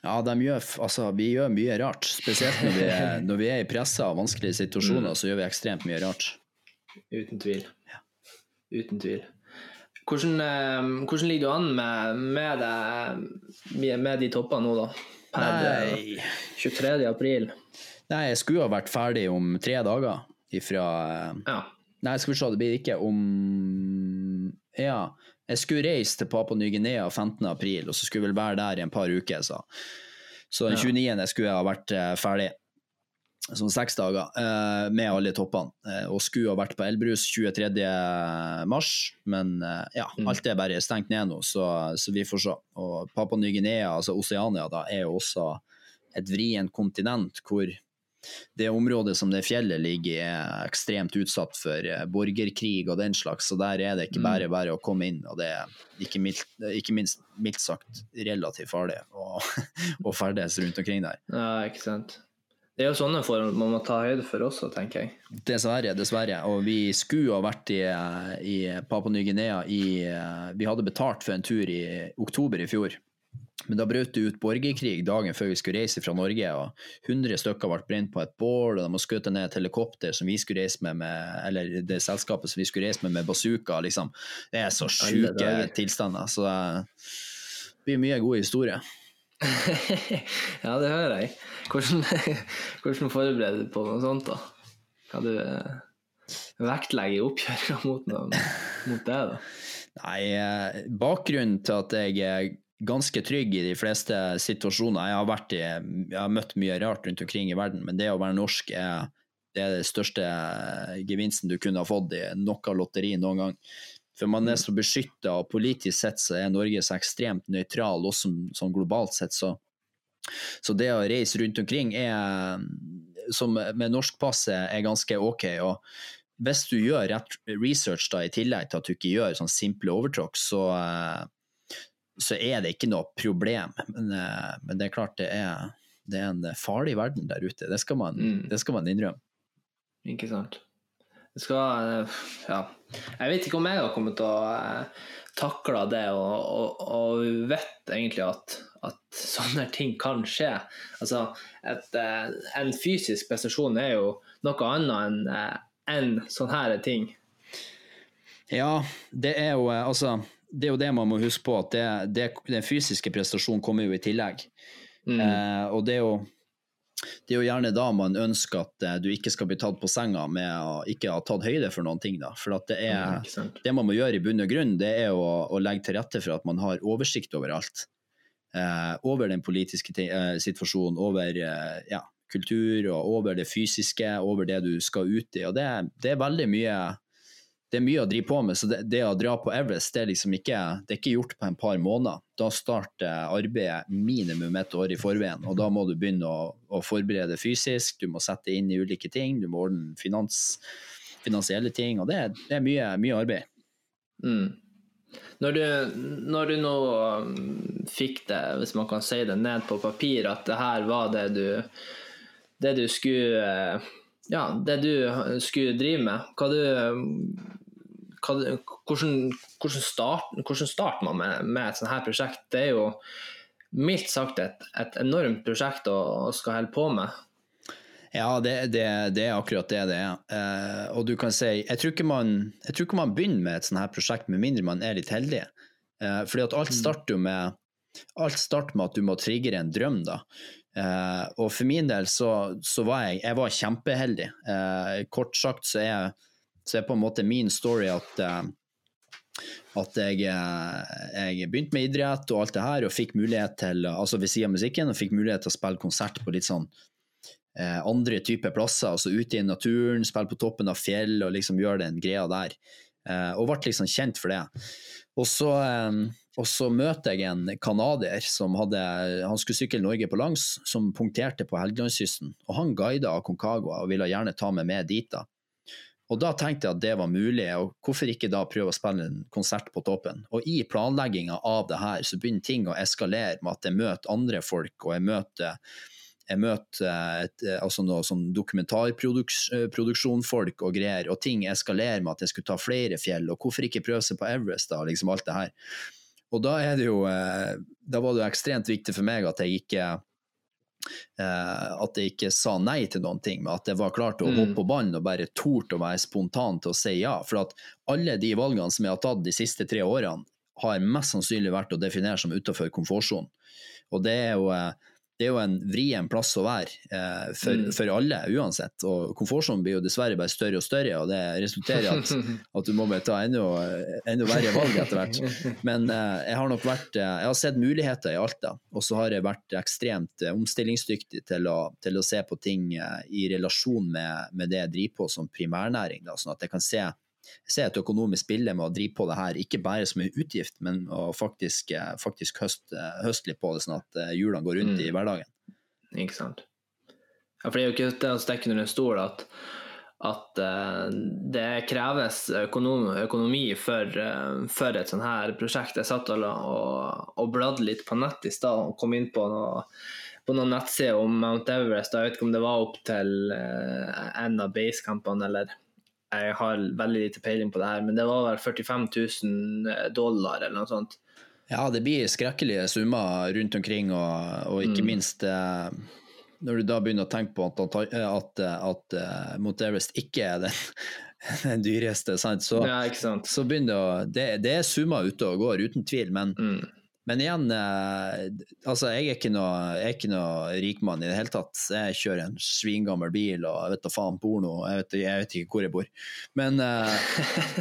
S2: Ja, gjør, altså, vi gjør mye rart. Spesielt når vi er, når vi er i pressa og vanskelige situasjoner, mm. så gjør vi ekstremt mye rart.
S1: Uten tvil. Ja. Uten tvil. Hvordan, eh, hvordan, ligger du an med, med, det, med de toppene nå, da? per Nei. 23. april.
S2: Nei, jeg skulle ha vært ferdig om tre dager ifra
S1: ja.
S2: Nei, skal vi se, det blir ikke om Ja, jeg skulle reise til Papua Ny-Guinea 15. april, og så skulle jeg vel være der i en par uker, så. Så den 29. Ja. skulle jeg ha vært ferdig. Sånn seks dager uh, med alle toppene. Uh, og skulle ha vært på Elbrus 23. mars, men ja, mm. alt er bare stengt ned nå, så, så vi får se. Og Papua Ny-Guinea, altså Oseania, da, er jo også et vrient kontinent hvor det området som det fjellet ligger i, er ekstremt utsatt for borgerkrig og den slags, så der er det ikke bare bare å komme inn. Og det er ikke, mildt, ikke minst mildt sagt relativt farlig å, å ferdes rundt omkring der.
S1: Ja, ikke sant. Det er jo sånne forhold man må ta høyde for også, tenker jeg.
S2: Dessverre, dessverre. Og vi skulle ha vært i, i Papua Ny-Guinea i Vi hadde betalt for en tur i oktober i fjor. Men da brøt det ut borgerkrig dagen før vi skulle reise fra Norge. og 100 stykker ble brent på et bål, og de skutt ned et helikopter som vi skulle reise med, med eller det selskapet som vi skulle reise med med bazooka. Liksom. Det er så sjuke tilstander. Så det blir mye god historie.
S1: ja, det hører jeg. Hvordan, hvordan forbereder du på noe sånt, da? Hva du eh, vektlegger i oppgjøringa mot, mot det, da?
S2: Nei, eh, bakgrunnen til at jeg er ganske trygg i de fleste situasjoner Jeg har, vært i, jeg har møtt mye rart rundt omkring i verden, men det å være norsk er det, er den største gevinsten du kunne ha fått i noe lotteri noen gang. For man er så beskytta, og politisk sett så er Norge så ekstremt nøytral, også sånn globalt sett. Så, så, det å reise rundt omkring er som med norsk pass er, er ganske ok. og hvis du gjør rett research da, i tillegg til at du ikke gjør sånn simple overtråkk, så, så er det ikke noe problem. Men, men det er klart det er, det er, en farlig verden der ute. Det skal man, mm. det skal man innrømme.
S1: Ikke sant. Det skal Ja. Jeg vet ikke om jeg har kommet til å takle det, og, og, og vet egentlig at, at, sånne ting kan skje. Altså, et, en fysisk prestasjon er jo noe annet enn en sånne her ting.
S2: Ja, det er jo eh, altså det er jo det man må huske på, at det, det, den fysiske prestasjonen kommer jo i tillegg. Mm. Eh, og det er, jo, det er, jo, gjerne da man ønsker at eh, du ikke skal bli tatt på senga med å ikke ha tatt høyde for noen ting. da. For det, er, ja, det man må gjøre i bunn og grunn, det er å, å, legge til rette for at man har oversikt over alt. Eh, over den politiske eh, situasjonen, over eh, ja, kultur og over det fysiske, over det du skal ut i. og Det, det er veldig mye det er mye å drive på med. så det, det, å dra på Everest det er liksom ikke, det er ikke gjort på en par måneder. Da starter arbeidet minimum et år i forveien. og Da må du begynne å, å forberede fysisk, du må sette inn i ulike ting, du må ordne finans, finansielle ting. og Det, det er mye, mye arbeid.
S1: Mm. Når du, når du nå um, fikk det, hvis man kan si det, ned på papir, at det her var det du det du skulle ja, det du skulle drive med. Hva du, hva, hvordan, hvordan, start, hvordan starter man med, med, et sånt her prosjekt? Det er jo mildt sagt et, et enormt prosjekt å, å, skal holde på med.
S2: Ja, det, det, det, er akkurat det det er. Eh, og du kan si, jeg tror, man, jeg tror, ikke man, begynner med et sånt her prosjekt med mindre man er litt heldig. Eh, fordi at alt mm. starter jo med alt starter med at du må trigge en drøm. da. Uh, og for min del så, så, var jeg, jeg var kjempeheldig. Uh, kort sagt så er, så er på en måte min story at, uh, at jeg, jeg, begynte med idrett og alt det her, og fikk mulighet til, altså ved siden av musikken, og fikk mulighet til å spille konsert på litt sånn andre typer plasser. altså Ute i naturen, spille på toppen av fjell og liksom gjøre den greia der. og ble liksom kjent for det. Og så og så møter jeg en canadier som hadde, han skulle sykle Norge på langs, som punkterte på Helgelandskysten. Og han guida Aconcagua og ville gjerne ta meg med dit. da. Og da tenkte jeg at det var mulig, og hvorfor ikke da prøve å spille en konsert på toppen? Og i planlegginga av det her, så begynner ting å eskalere med at jeg møter andre folk, og jeg møter, jeg møter et, altså noe sånn dokumentarproduksjonfolk og greier, og ting eskalerer med at jeg skulle ta flere fjell, og hvorfor ikke prøve seg på Everest, da, liksom alt det her. Og da er det jo eh, Da var det jo ekstremt viktig for meg at jeg ikke eh, at jeg ikke sa nei til noen ting, men at jeg var klar til å hoppe mm. på ballen og bare torde å være spontan til å si ja. For at alle de valgene som jeg har tatt de siste tre årene, har mest sannsynlig vært å definere som utenfor komfortsonen. Og det er jo eh, det er jo en vrien plass å være eh, for, mm. for, alle, uansett. Og komfortsonen blir jo dessverre bare større og større, og det resulterer i at, at, du må bare ta enda, enda verre valg etter hvert. Men eh, jeg har nok vært eh, Jeg har sett muligheter i Alta, og så har jeg vært ekstremt eh, omstillingsdyktig til å, til å, se på ting eh, i relasjon med, med, det jeg driver på som primærnæring, da, sånn at jeg kan se se et økonomisk bilde med å drive på det her, ikke bare som en utgift, men å faktisk, eh, faktisk høste, høste litt på det, sånn at eh, hjulene går rundt mm. i hverdagen.
S1: Ikke sant. Ja, for det er jo ikke det å stikke under en stol at, at uh, det kreves økonom, økonomi for, uh, for, et sånt her prosjekt. Jeg satt og, og, og bladde litt på nett i stad og kom inn på noe på noen nettsider om Mount Everest. Jeg vet ikke om det var opp til en av basecampene eller jeg har veldig lite peiling på det her, men det var vel 45 000 dollar eller noe sånt.
S2: Ja, det blir skrekkelige summer rundt omkring, og, og ikke mm. minst eh, når du da begynner å tenke på at, at, at, at uh, Mount Everest ikke er den, den dyreste, sant? Så,
S1: ja, sant?
S2: så begynner det å det, det, er summer ute og går, uten tvil, men mm. Men igjen, eh, altså jeg er ikke noe, noe rikmann i det hele tatt. Jeg kjører en svingammel bil og jeg vet da faen porno, jeg vet, jeg vet ikke hvor jeg bor. Men, eh,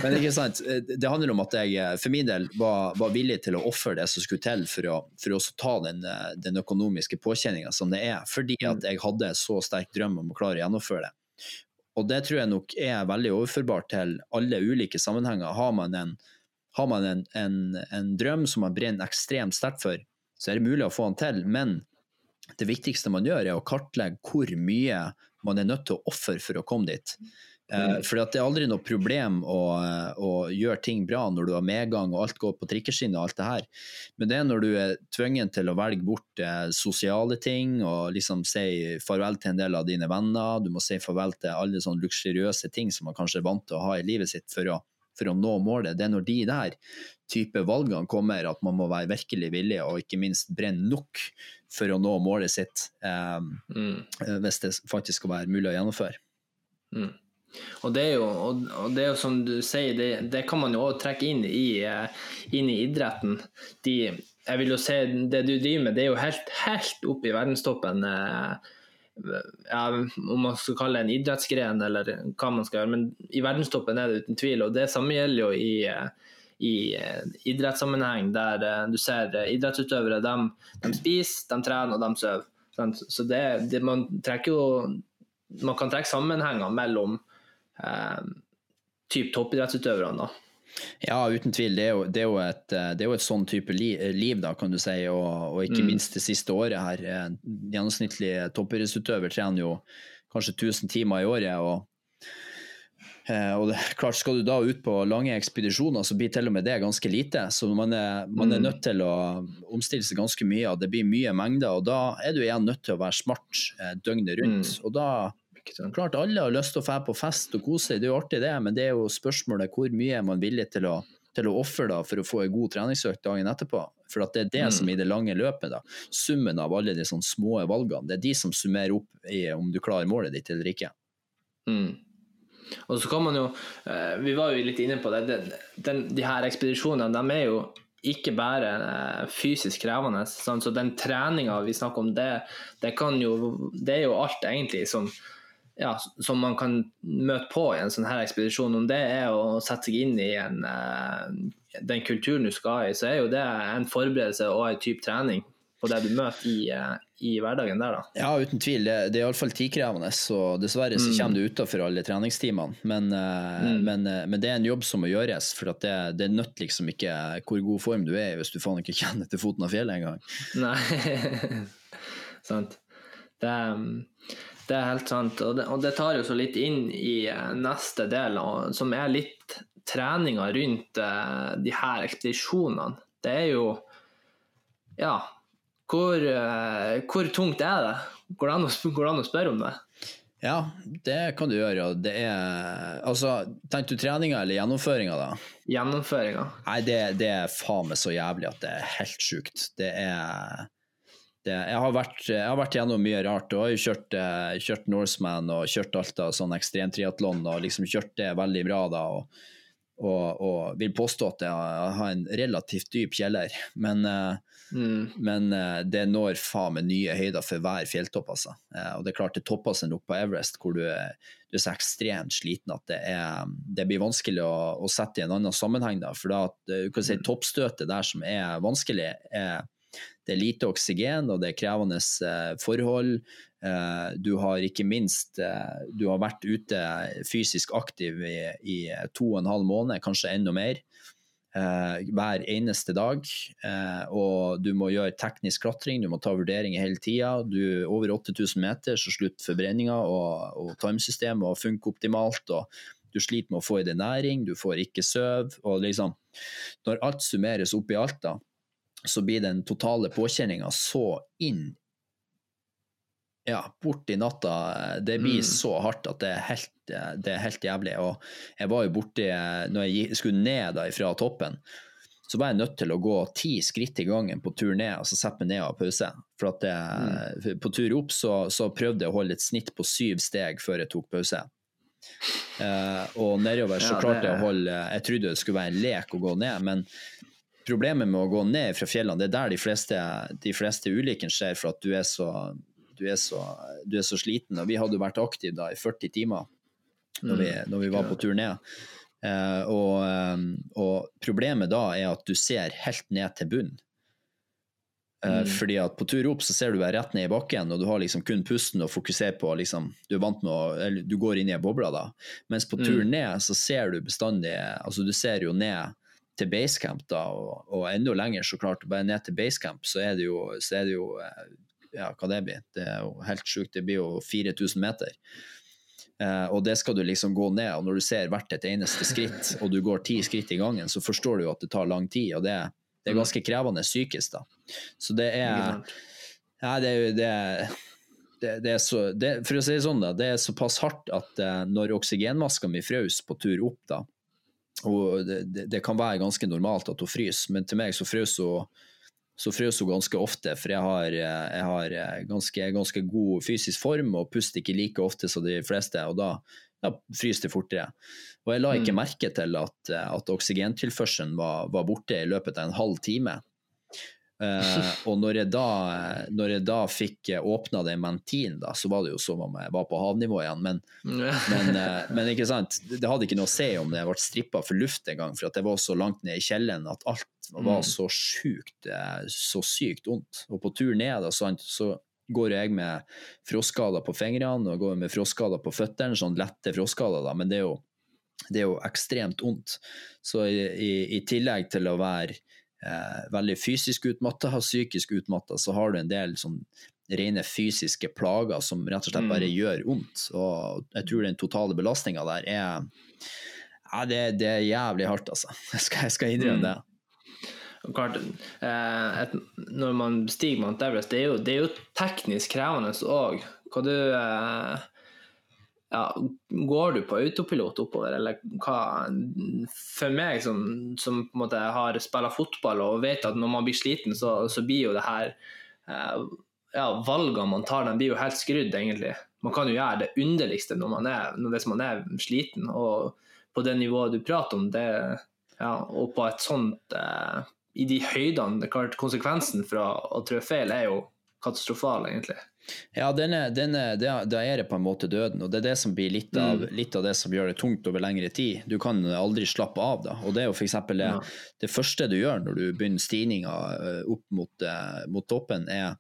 S2: men, ikke sant, det handler om at jeg for min del var, var villig til å ofre det som skulle til for å, for å ta den, den økonomiske påkjenninga som det er, fordi at jeg hadde så sterk drøm om å klare å gjennomføre det. Og det tror jeg nok er veldig overførbart til alle ulike sammenhenger. Har man en har man en, en, en drøm som man brenner ekstremt sterkt for, så er det mulig å få den til. Men det viktigste man gjør, er å kartlegge hvor mye man er nødt til å ofre for å komme dit. Mm. for det er aldri noe problem å, å, gjøre ting bra når du har medgang og alt går på trikkeskinner og alt det her. Men det er når du er tvungen til å velge bort uh, sosiale ting og liksom si farvel til en del av dine venner. Du må si farvel til alle sånne luksuriøse ting som man kanskje er vant til å ha i livet sitt for å, for å nå målet. Det er når de der type valgene kommer at man må være virkelig villig og ikke minst brenne nok for å nå målet sitt. Um, mm. Hvis det faktisk skal være mulig å gjennomføre.
S1: Mm. Og det er jo, og det er jo som du sier, det, det kan man jo òg trekke inn i, eh, inn i idretten. De, jeg vil jo si Det du driver med, det er jo helt, helt opp i verdenstoppen. Eh, ja, om man skal kalle det en idrettsgren eller hva man skal gjøre, men i verdenstoppen er det uten tvil. Og det samme gjelder jo i, eh, i idrettssammenheng, der du ser idrettsutøvere de, de spiser, de trener og de sover. Så det, det, man, jo, man kan trekke sammenhenger mellom eh, typ toppidrettsutøverne. da.
S2: Ja, uten tvil. Det er jo, det er jo, et, det er jo et sånn type liv, da, kan du si. Og, og ikke mm. minst det siste året her. Gjennomsnittlig toppidrettsutøver trener jo kanskje 1000 timer i året. og eh, og det, klart Skal du da ut på lange ekspedisjoner, så blir til og med det ganske lite. Så man er, man er mm. nødt til å omstille seg ganske mye. og Det blir mye mengder. og Da er du igjen nødt til å være smart eh, døgnet rundt. Mm. og da Klart alle har lyst til å dra på fest og kose seg, det er jo artig det, men det er jo spørsmålet hvor mye er man villig til å, til å ofre for å få en god treningsøkt dagen etterpå. For det er det mm. som i det lange løpet, da, summen av alle de sånne små valgene, det er de som summerer opp i om du klarer målet ditt eller ikke.
S1: Mm. Og så kan man jo, eh, Vi var jo litt inne på det, den, den, de her ekspedisjonene de er jo ikke bare eh, fysisk krevende. Sånn, så den treninga vi snakker om, det, det, jo, det er jo alt egentlig som ja, som man kan møte på i en sånn her ekspedisjon, om det er å sette seg inn i en, uh, den kulturen du skal i, så er jo det en forberedelse og en type trening på det du møter i, uh, i hverdagen der, da.
S2: Ja, uten tvil. Det, det er iallfall tidkrevende, så dessverre så mm. kommer du utafor alle treningstimene. Men, uh, mm. men, men, det er en jobb som må gjøres, for det, det nødt liksom ikke hvor god form du er i hvis du faen ikke kjenner til foten av fjellet engang.
S1: Nei, sant. Det, um, det er helt sant. Og det, og det, tar jo så litt inn i eh, neste del, som er litt treninga rundt uh, de her ekspedisjonene. Det er jo Ja, hvor, uh, hvor tungt er det? Går det, an å, går det an å spørre om det?
S2: Ja, det kan du gjøre. Det er Altså, tenkte du treninga eller gjennomføringa, da?
S1: Gjennomføringa.
S2: Nei, det, det er faen meg så jævlig at det er helt sjukt. Det er jeg, har vært, jeg, har vært, gjennom mye rart. og har jo kjørt, eh, kjørt Norseman og kjørt alt av sånn ekstremtriatlon og liksom kjørt det veldig bra. da, og, og, og vil påstå at jeg har en relativt dyp kjeller. Men, eh, mm. men eh, det når faen meg nye høyder for hver fjelltopp. altså. Og det er klart det topper seg nok på Everest, hvor du er, du er så ekstremt sliten at det, er, det blir vanskelig å, å, sette i en annen sammenheng. da, For da, du kan si mm. toppstøtet der som er vanskelig, er det er lite oksygen, og det er krevende eh, forhold. Eh, du har ikke minst eh, du har vært ute fysisk aktiv i, i to og en halv måned, kanskje enda mer. hver eneste dag. og du må gjøre teknisk klatring, du må ta vurderinger hele tida. Over 8000 meter, så slutter forbrenninga og, og tarmsystemet å funke optimalt. og du sliter med å få i deg næring, du får ikke søv. liksom, Når alt summeres opp i alt, da, så blir den totale påkjenninga så inn ja, bort i natta. Det blir mm. så hardt at det er, helt, det er helt jævlig. Og jeg var jo borti Når jeg skulle ned da fra toppen, så var jeg nødt til å gå ti skritt i gangen på tur ned, og så sette meg ned og ha pause. For at jeg, mm. På tur opp så, så, prøvde jeg å holde et snitt på syv steg før jeg tok pause. Uh, og nedover så ja, klarte jeg å holde Jeg trodde det skulle være en lek å gå ned, men problemet med å gå ned fra fjellene, det er der de fleste, de fleste ulykkene skjer, for at du er, så, du, er så, du er, så, sliten. Og vi hadde vært aktive da i 40 timer når vi, mm. når vi var på tur ned. Uh, og, um, og, problemet da er at du ser helt ned til bunnen. Uh, mm. Fordi at på tur opp så ser du deg rett ned i bakken, og du har liksom kun pusten å fokusere på. Liksom, du er vant med å, eller du går inn i ei boble da. Mens på tur mm. ned så ser du bestandig altså Du ser jo ned til basecamp, da, og, og, enda lenger, så klart. Bare ned til basecamp, så er det jo, så er det jo eh, ja, hva det blir. Det er jo helt sjukt. Det blir jo 4000 meter. Eh, og det skal du liksom gå ned, og når du ser hvert et eneste skritt, og du går ti skritt i gangen, så forstår du jo at det tar lang tid, og det, det er ganske krevende psykisk, da. Så det er Ja, det, det, det, det er så det, For å si det sånn, da, det er såpass hardt at eh, når oksygenmaska mi frøs på tur opp, da, og det, det, kan være ganske normalt at hun fryser, men til meg så frøs hun så frøs hun ganske ofte, for jeg har, jeg har ganske, ganske, god fysisk form og puster ikke like ofte som de fleste, og da, ja, fryser det fortere. Og jeg la ikke mm. merke til at, at oksygentilførselen var, var, borte i løpet av en halv time. Uh, og når jeg, da, når jeg da fikk åpna den mentinen, da, så var det jo som om jeg var på havnivå igjen. Men, men, uh, men, ikke sant, det hadde ikke noe å si om jeg ble strippa for luft en gang, for at jeg var så langt ned i kjelleren at alt var mm. så sjukt, så sykt vondt. Og på tur ned da, så, så går jeg med frostskader på fingrene og går med frostskader på føttene, sånn lette frostskader, da, men det er jo, det er jo ekstremt vondt. Så i, i, i tillegg til å være eh, veldig fysisk utmatta, psykisk utmatta, så har du en del sånn rene fysiske plager som rett og slett bare mm. gjør vondt. Og jeg tror den totale belastninga der er ja, det, det, er jævlig hardt, altså. Jeg skal, jeg skal innrømme mm. det.
S1: Klart, eh, et, når man stiger Mount Everest, det er jo, det er jo teknisk krevende òg. Hva du eh, ja, Går du på autopilot oppover, eller hva For meg som, som på en måte har spilla fotball og vet at når man blir sliten, så, så blir jo det her eh, ja, Valgene man tar, de blir jo helt skrudd, egentlig. Man kan jo gjøre det underligste når man er, hvis man er sliten. Og på det nivået du prater om, det, ja, og på et sånt eh, I de høydene det klart, Konsekvensen fra å trå feil er jo katastrofal, egentlig.
S2: Ja, denne, denne, da er det på en måte døden, og det er det som blir litt av, mm. litt av, det som gjør det tungt over lengre tid. Du kan aldri slappe av, da. Og det er jo f.eks. Det, ja. det første du gjør når du begynner stigninga eh, opp mot, uh, mot toppen, er,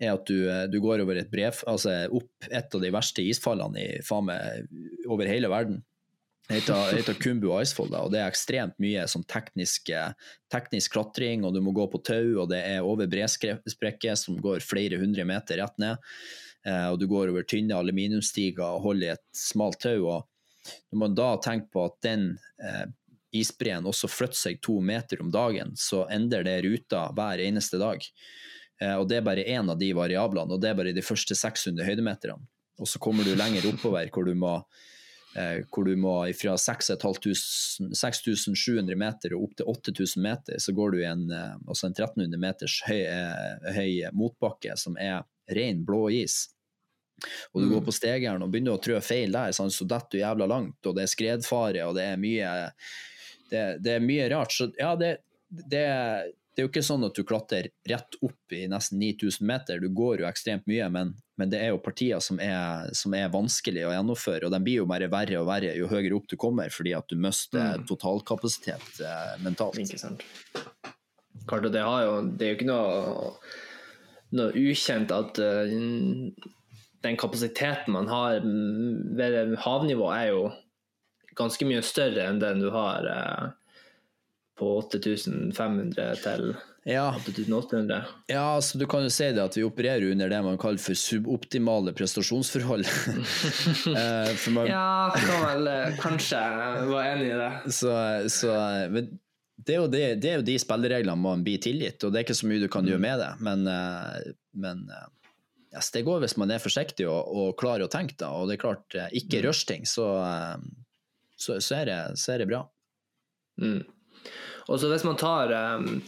S2: er at du, eh, du, går over et brev, altså opp et av de verste isfallene i, faen meg, over hele verden. Det heter, Kumbu Icefall, og det er ekstremt mye sånn teknisk, teknisk, klatring, og du må gå på tau, og det er over bresprekker som går flere hundre meter rett ned. Eh, og du går over tynne aluminiumsstiger og holder i et smalt tau. og Når man da tenker på at den eh, isbreen også flytter seg to meter om dagen, så endrer det ruta hver eneste dag. Eh, og Det er bare én av de variablene, og det er bare de første 600 høydemeterne. Og så kommer du lenger oppover hvor du må Eh, hvor du må fra 6700 meter og opp til 8000 meter, så går du i en, eh, altså en 1300 meters høy, eh, høy, motbakke som er ren blå is. Og du mm. går på stegeren og begynner å trø feil der, sånn, så detter du jævla langt, og det er skredfare, og det er mye, det, det er mye rart. Så ja, det, det, det er jo ikke sånn at du klatrer rett opp i nesten 9000 meter, du går jo ekstremt mye, men, men det er jo partier som er, som er vanskelig å gjennomføre, og de blir jo bare verre og verre jo høyere opp du kommer, fordi at du mister mm. totalkapasitet eh, mentalt.
S1: Ikke sant. Klart, det, jo, det, er jo ikke noe, noe ukjent at uh, den kapasiteten man har ved havnivå, er jo ganske mye større enn den du har uh, på 8500 til ja. 8800.
S2: Ja, så du kan jo si det at vi opererer under det man kaller for suboptimale prestasjonsforhold.
S1: for man, ja, kan vel eh, kanskje være enig i det.
S2: Så, så men det er, det, det er, jo de spillereglene man blir tilgitt, og det er ikke så mye du kan gjøre med det. Men, eh, men yes, det går hvis man er forsiktig og, og klarer å tenke, da. Og det er klart, ikke mm. rush ting, så, så, så, er det, så er det bra.
S1: Mm. Og så hvis man tar, um,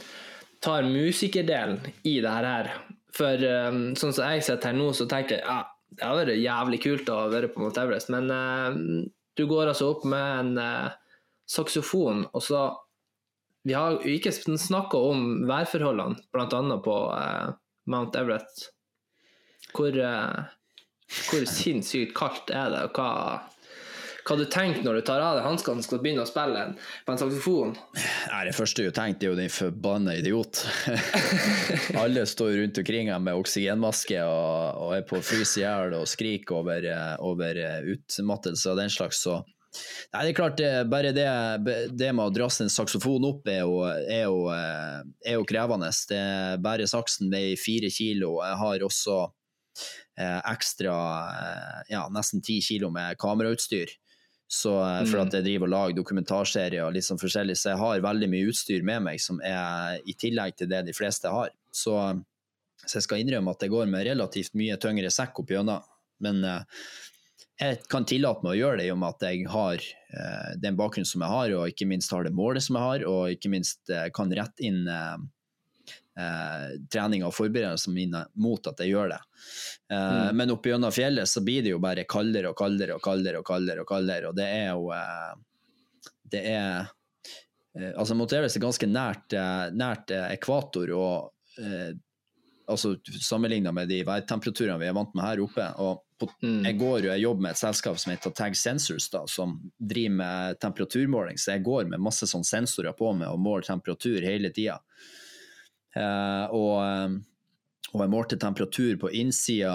S1: tar musikerdelen i det her For um, sånn som jeg sitter her nå, så tenker jeg ja, det har vært jævlig kult å være på Mount Everest, men uh, du går altså opp med en uh, saksofon, og så Vi har jo ikke snakka om værforholdene, bl.a. på uh, Mount Everest. Hvor, hvor sinnssykt kaldt er det, og hva hva du tenker når du tar av deg hanskene og skal begynne å spille på en saksofon?
S2: Nei, Det første du tenker, er jo din forbanna idiot. Alle står rundt omkring her med oksygenmaske og, og er på frys i hjel og skriker over, over utmattelse og den slags. Så Nei, det er klart, det, bare det, det med å drasse en saksofon opp er jo, er jo, eh, er jo krevende. Det Bare saksen veier fire kilo. Jeg har også eh, ekstra eh, ja, nesten ti kilo med kamerautstyr. Så, eh, for at jeg driver og lager dokumentarserier og litt sånn forskjellig, så jeg har veldig mye utstyr med meg som er i tillegg til det de fleste har. Så, så jeg skal innrømme at det går med relativt mye tyngre sekk opp gjennom. Men eh, jeg kan tillate meg å gjøre det i og med at jeg har eh, den bakgrunnen som jeg har, og ikke minst har det målet som jeg har, og ikke minst eh, kan rette inn eh, eh trening og forberedelser mine mot at jeg gjør det. Eh, mm. Men oppe gjennom fjellet så blir det jo bare kaldere og kaldere og kaldere, og kaldere, og kaldere, og det er jo eh, Det er Altså Mount Everest er ganske nært, nært ekvator, og altså sammenligna med de værtemperaturene vi er vant med her oppe. og på, mm. Jeg går jo, jeg jobber med et selskap som heter Tag Sensors, da, som driver med temperaturmåling. Så jeg går med masse sånn sensorer på meg og måler temperatur hele tida. Eh, og, eh, og, jeg målte temperatur på innsida,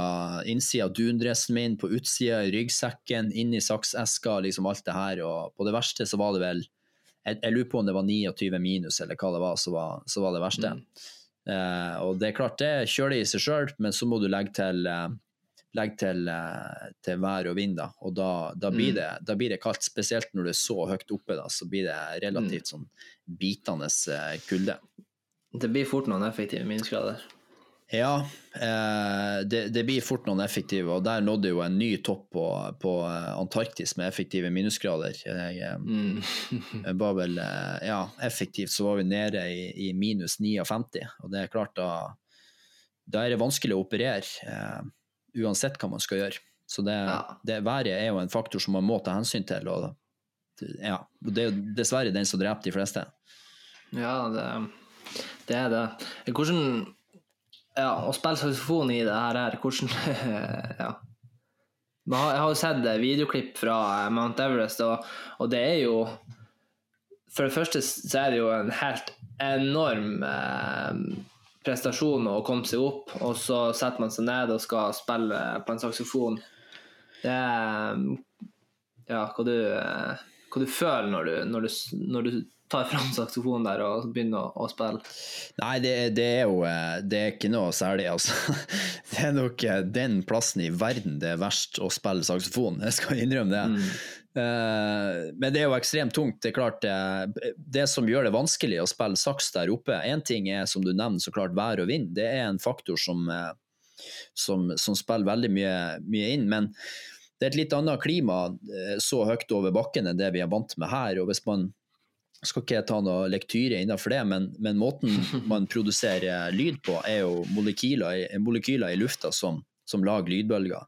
S2: innsida av dundressen min, på utsida i ryggsekken, inni sakseska, liksom alt det her. Og på det verste så var det vel Jeg, jeg lurer på om det var 29 minus, eller hva det var, så var, så var det verste. Mm. Eh, og det er klart, det kjøler i seg sjøl, men så må du legge til eh, legge til, til, vær og vind, da. og da, da, blir mm. det, da, blir det, kaldt. Spesielt når du er så høyt oppe, da, så blir det relativt mm. sånn bitende kulde.
S1: Det blir fort noen effektive minusgrader.
S2: Ja, eh, det, det, blir fort noen effektive, og der nådde jo en ny topp på, på eh, Antarktis med effektive minusgrader. Jeg, mm. jeg var vel Ja, effektivt så var vi nede i, i, minus 59, og det er klart da da er det vanskelig å operere. Eh, uansett hva man skal gjøre. Så det, ja. det været er jo en faktor som man må ta hensyn til. Og ja, det er jo dessverre den som dreper de fleste.
S1: Ja, det, det er det. Hvordan ja, Å spille saksofon i det her, hvordan ja. Jeg har jo sett videoklipp fra Mount Everest, og, og, det er jo For det første så er det jo en helt enorm eh, prestasjon å komme seg opp, og så setter man seg ned og skal spille på en saksofon. Det er ja, hva du, hva du føler når du, når du, når du tar fram saksofonen der og begynner å, å spille?
S2: Nei, det, det, er jo det er ikke noe særlig, altså. Det er nok den plassen i verden det er verst å spille saksofon, jeg skal innrømme det. Mm. Eh, men det er jo ekstremt tungt. Det er klart, det, det som gjør det vanskelig å spille saks der oppe Én ting er som du nevner, så klart vær og vind. Det er en faktor som, eh, som, som spiller veldig mye, mye, inn. Men det er et litt annet klima eh, så høyt over bakken enn det vi er vant med her. og hvis man skal ikke ta noe lektyre innenfor det, men, men måten man produserer lyd på, er jo molekyler, molekyler i lufta som, som lager lydbølger.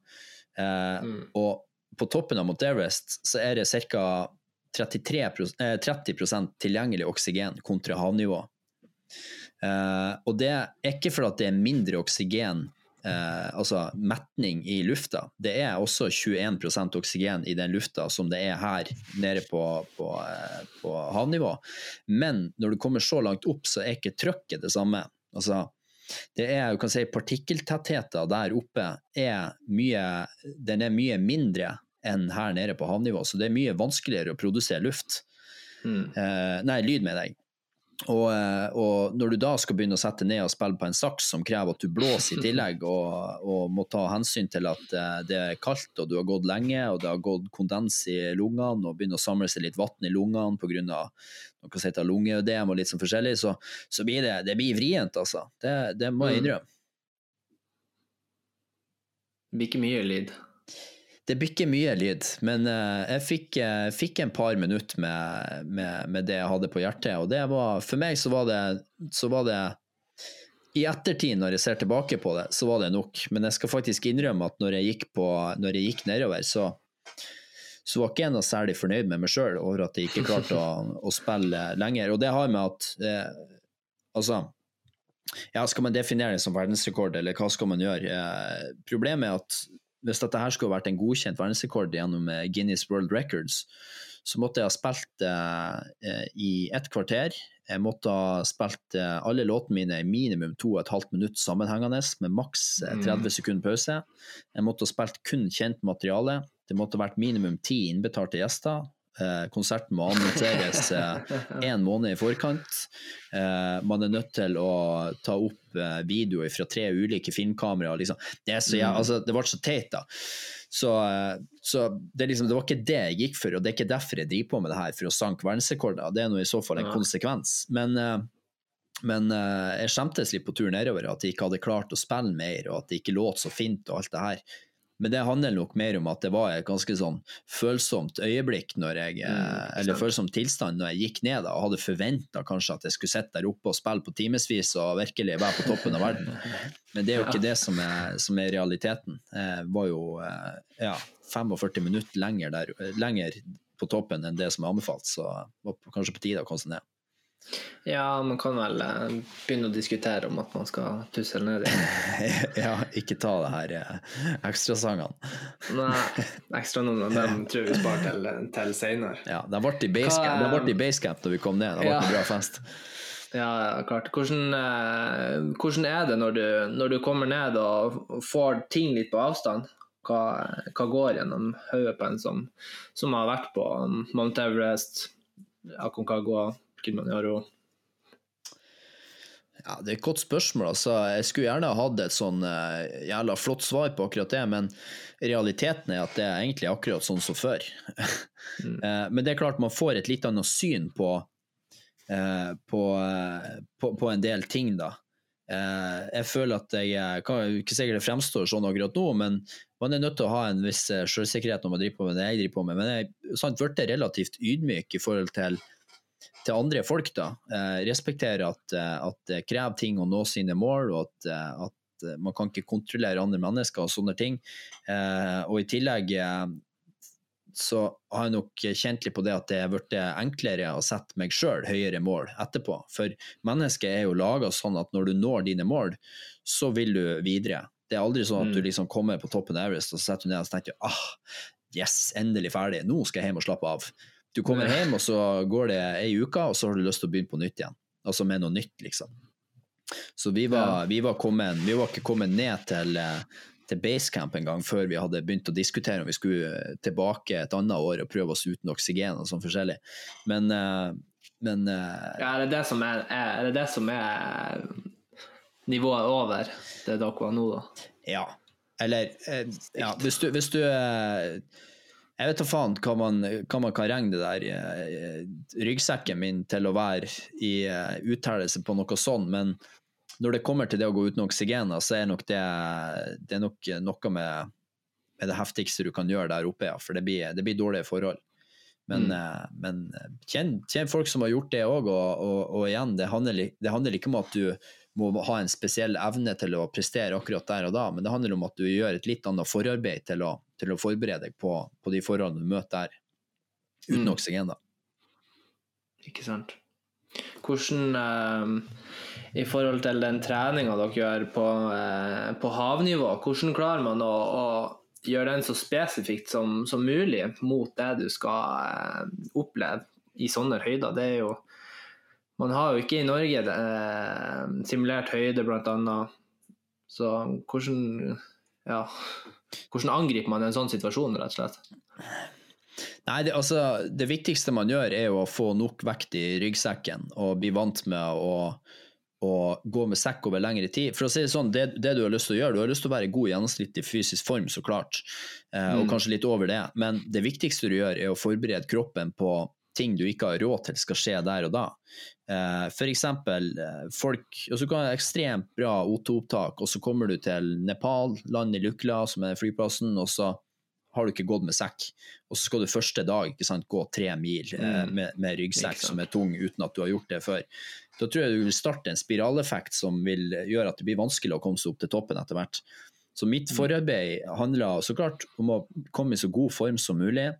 S2: Eh, mm. Og på toppen av Mount Everest så er det ca. eh, 30% tilgjengelig oksygen kontra havnivå. Eh, og det er ikke fordi det er mindre oksygen, eh, altså metning i lufta. Det er også 21% oksygen i den lufta som det er her nede på, på, eh, på havnivå. Men når du kommer så langt opp, så er ikke trykket det samme. Altså, det er, du kan si, Partikkeltettheten der oppe er mye, den er mye mindre enn her nede på havnivå, så det er mye vanskeligere å produsere luft. Mm. Eh, nei, lyd med deg. Og, eh, og, når du da skal begynne å sette ned og spille på en saks som krever at du blåser i tillegg, og, og må ta hensyn til at eh, det er kaldt og du har gått lenge og det har gått kondens i lungene og begynner å samle seg litt vann i lungene pga. noe som heter lungeødem og litt sånn forskjellig, så, så blir det, det blir vrient, altså. Det, det må jeg mm. innrømme.
S1: Det blir ikke mye lyd?
S2: Det bikker mye lyd, men uh, jeg fikk, uh, fikk, en par minutter med, med, med, det jeg hadde på hjertet. Og det var, for meg så var det, så var det I ettertid, når jeg ser tilbake på det, så var det nok. Men jeg skal faktisk innrømme at når jeg gikk, på, når jeg gikk nedover, så, så var ikke jeg noe særlig fornøyd med meg sjøl over at jeg ikke klarte å, å, spille lenger. Og det har med at uh, Altså ja, Skal man definere det som verdensrekord, eller hva skal man gjøre? problemet er at hvis dette her skulle vært en godkjent verdensrekord gjennom eh, Guinness World Records, så måtte jeg ha spilt eh, i ett kvarter. Jeg måtte ha spilt eh, alle låtene mine i minimum to og et halvt minutt sammenhengende, med maks 30 eh, mm. sekunder pause. Jeg måtte ha spilt kun kjent materiale. Det måtte ha vært minimum ti innbetalte gjester. Eh, konserten må annonseres én måned i forkant. man er nødt til å ta opp videoer fra tre ulike filmkameraer. Liksom. Det, så, ja, mm. altså, det ble så teit, da. Så, så det, liksom, det, var ikke det jeg gikk for, og det er ikke derfor jeg driver på med det her, for å sanke verdensrekorder. Det er nå i så fall en konsekvens. Men men jeg skjemtes litt på tur nedover at de ikke hadde klart å spille mer, og at det ikke låt så fint og alt det her. Men det handler nok mer om at det var et ganske sånn følsomt øyeblikk, når jeg, mm, eh, eller følsom tilstand, når jeg gikk ned da, og hadde forventa kanskje at jeg skulle sitte der oppe og spille på timevis og virkelig være på toppen av verden. Men det er jo ikke det som er, som er realiteten. Jeg var jo eh, ja, 45 minutter lenger, der, lenger på toppen enn det som er anbefalt, så det var kanskje på tide å komme seg ned.
S1: Ja, man kan vel eh, begynne å diskutere om at man skal tussle ned
S2: igjen. ja, ikke ta det her eh, ekstrasangene.
S1: Nei, ekstranumrene dem tror vi sparer til, til seinere.
S2: Ja, de ble i basecamp Hva, da vi kom ned. Det ble ja. en bra fest.
S1: Ja, klart. Hvordan, eh, hvordan er det når du, når du, kommer ned og får ting litt på avstand? Hva, hva går gjennom hodet på en som, som har vært på Mount Everest, Aconcagua? Kilimanjaro?
S2: Ja, Det er et godt spørsmål. altså. Jeg skulle gjerne hatt et sånn uh, jævla flott svar på akkurat det, men realiteten er at det er egentlig akkurat sånn som før. mm. uh, men det er klart man får et litt annet syn på, uh, på, på, på, en del ting, da. jeg føler at jeg kan ikke sikkert det fremstår sånn akkurat nå, men man er nødt til å ha en viss selvsikkerhet når man driver på med det jeg driver på med. Men jeg har blitt relativt ydmyk i forhold til til andre folk, da. Eh, respektere at, eh, at, det krever ting å nå sine mål, og at, eh, at, man kan ikke kontrollere andre mennesker og sånne ting. Eh, og i tillegg eh, så har jeg nok kjent litt på det at det er blitt enklere å sette meg sjøl høyere mål etterpå. For mennesket er jo laga sånn at når du når dine mål, så vil du videre. Det er aldri sånn at du mm. liksom kommer på toppen av Everest og setter deg ned og tenker ah, yes, endelig ferdig, nå skal jeg hjem og slappe av. Du kommer hjem, og så går det ei uke, og så har du lyst til å begynne på nytt igjen. Altså med noe nytt, liksom. Så vi var, vi var, kommet, vi var ikke kommet ned til, til basecamp en gang før vi hadde begynt å diskutere om vi skulle tilbake et annet år og prøve oss uten oksygen og sånn forskjellig. Men, eh, men
S1: eh, ja, Er det det som er, er, det det som er nivået over det dere var nå, da?
S2: Ja. Eller eh, ja, hvis du, hvis du jeg vet da faen hva man, hva man, kan regne det der eh, ryggsekken min til å være i uttellelse uttalelse på noe sånn, men når det kommer til det å gå uten oksygen, så er nok det, det er nok noe med, med, det heftigste du kan gjøre der oppe, ja, for det blir, det blir dårlige forhold. Men, mm. men kjenn, kjenn, folk som har gjort det òg, og, og, og, igjen, det handler, det handler ikke om at du må ha en spesiell evne til å prestere akkurat der og da, men det handler om at du gjør et litt annet forarbeid til å, til å forberede deg på, på, de forholdene du møter der, uten mm. oksygen. da.
S1: Ikke sant. Hvordan, eh, i forhold til den treninga dere gjør på, eh, på, havnivå, hvordan klarer man å, å gjøre den så spesifikt som, som, mulig mot det du skal eh, oppleve i sånne høyder? Det er jo man har jo ikke i Norge eh, simulert høyde, bl.a. Så hvordan, ja, hvordan angriper man en sånn situasjon, rett og slett?
S2: Nei, det, altså, det viktigste man gjør, er jo å få nok vekt i ryggsekken og bli vant med å, å gå med sekk over lengre tid. For å si Det sånn, det, det, du har lyst til å gjøre, du har lyst til å være i god gjennomsnittlig fysisk form, så klart, eh, og mm. kanskje litt over det, men det viktigste du gjør, er å forberede kroppen på ting du ikke har råd til skal skje der og da. Eh, F.eks. Eh, folk og så kan ha ekstremt bra O2-opptak, og så kommer du til Nepal, land i Lukla, som er flyplassen, og så har du ikke gått med sekk. Og så skal du første dag sant, gå tre mil eh, mm. med, med, ryggsekk som er tung, uten at du har gjort det før. Da tror jeg du vil starte en spiraleffekt som vil gjøre at det blir vanskelig å komme seg opp til toppen etter hvert. Så mitt mm. forarbeid handler så klart om å komme i så god form som mulig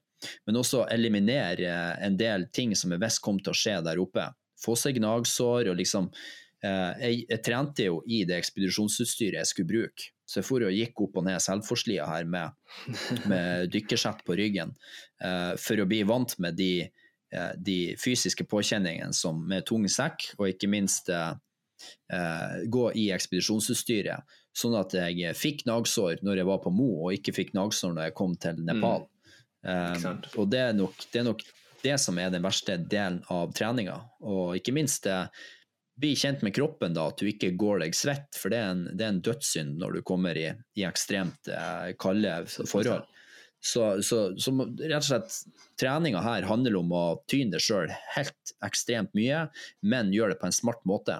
S2: men også eliminere en del ting som er visste kom til å skje der oppe. Få seg gnagsår og liksom eh, jeg, jeg, trente jo i det ekspedisjonsutstyret jeg skulle bruke. Så jeg for og gikk opp og ned Selforslia her med, med dykkersett på ryggen uh, for å bli vant med de, uh, de fysiske påkjenningene som med tung sekk, og ikke minst uh, gå i ekspedisjonsutstyret. Sånn at jeg fikk gnagsår når jeg var på Mo, og ikke fikk gnagsår når jeg kom til Nepal. Mm. Um, og det er, nok, det er, nok, det som er den verste delen av treninga. Og ikke minst det, bli kjent med kroppen, da, at du ikke går deg svett. For det er en, det er en dødssynd når du kommer i, i ekstremt eh, kalde forhold. Så, så, så, rett og slett treninga her handler om å tyne deg sjøl helt ekstremt mye, men gjøre det på en smart måte.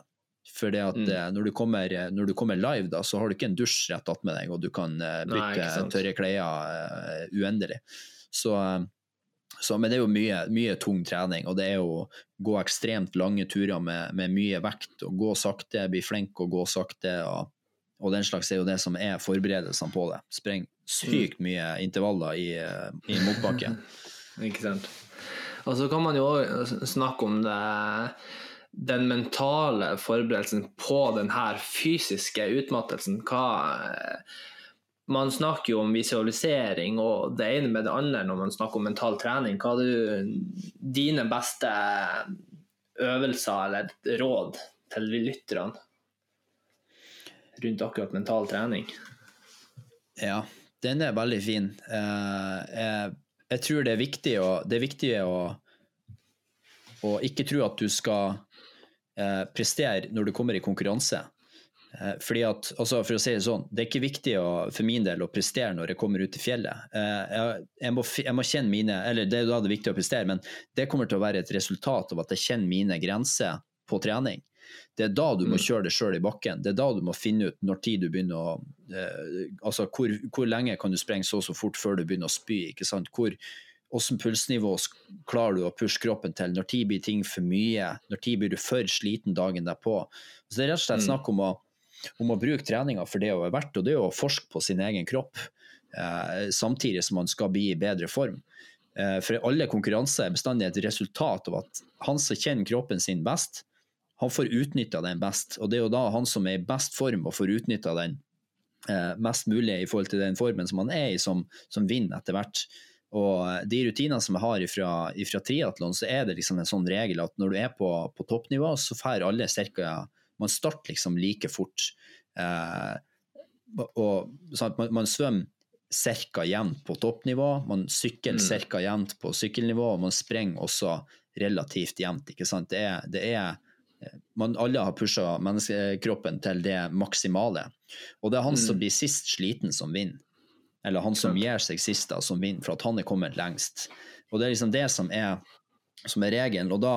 S2: For det at mm. Eh, når, du kommer, når, du kommer, live, da, så har du ikke en dusj rett attmed deg, og du kan eh, bytte Nei, tørre klær eh, uendelig. Så uh, så, men det er jo mye, mye, tung trening, og det er jo gå ekstremt lange turer med, med mye vekt. og Gå sakte, bli flink og gå sakte. Og, og, den slags er jo det som er forberedelsene på det. Spreng sykt mm. mye intervaller i, i motbakke.
S1: Ikke sant. Og så kan man jo snakke om det den mentale forberedelsen på den her fysiske utmattelsen. Hva man snakker jo om visualisering og det ene med det andre når man snakker om mental trening. Hva er du, dine beste øvelser eller råd til lytterne rundt akkurat mental trening?
S2: Ja, den er veldig fin. Eh, jeg, jeg tror det er viktig å, er viktig å, å ikke tro at du skal eh, prestere når du kommer i konkurranse. Eh, fordi at, altså for å si Det sånn, det er ikke viktig å, for min del å prestere når jeg kommer ut i fjellet. Eh, jeg, jeg, må, jeg, må, kjenne mine, eller Det er da det er viktig å prestere, men det kommer til å være et resultat av at jeg kjenner mine grenser på trening. Det er da du må mm. kjøre deg sjøl i bakken. Det er da du må finne ut når tid du begynner å eh, Altså hvor, hvor, lenge kan du sprenge så så fort før du begynner å spy? ikke sant? Hvor, Hvordan pulsnivå klarer du å pushe kroppen til? Når tid blir ting for mye? Når tid blir du for sliten dagen derpå? Så Det er rett og slett mm. snakk om å om å bruke treninga for det hun er verdt, og det er å forske på sin egen kropp. Eh, samtidig som man skal bli i bedre form. Eh, for alle konkurranser er bestandig et resultat av at han som kjenner kroppen sin best, han får utnytta den best. Og det er jo da han som er i best form og får utnytta den eh, mest mulig i forhold til den formen som han er i, som, som vinner etter hvert. Og de rutinene som jeg har fra, ifra triatlon, så er det liksom en sånn regel at når du er på, på toppnivå, så får alle ca man starter liksom like fort. Eh, og, sånn man, man svømmer ca. jevnt på toppnivå, man sykler mm. ca. jevnt på sykkelnivå, og man sprenger også relativt jevnt. ikke sant? Det er, det er man, alle har pusha menneskekroppen til det maksimale. Og det er han mm. som blir sist sliten, som vinner. Eller han som gir seg sist, da, som vinner, for at han er kommet lengst. Og det er liksom det som er som er regelen. Og da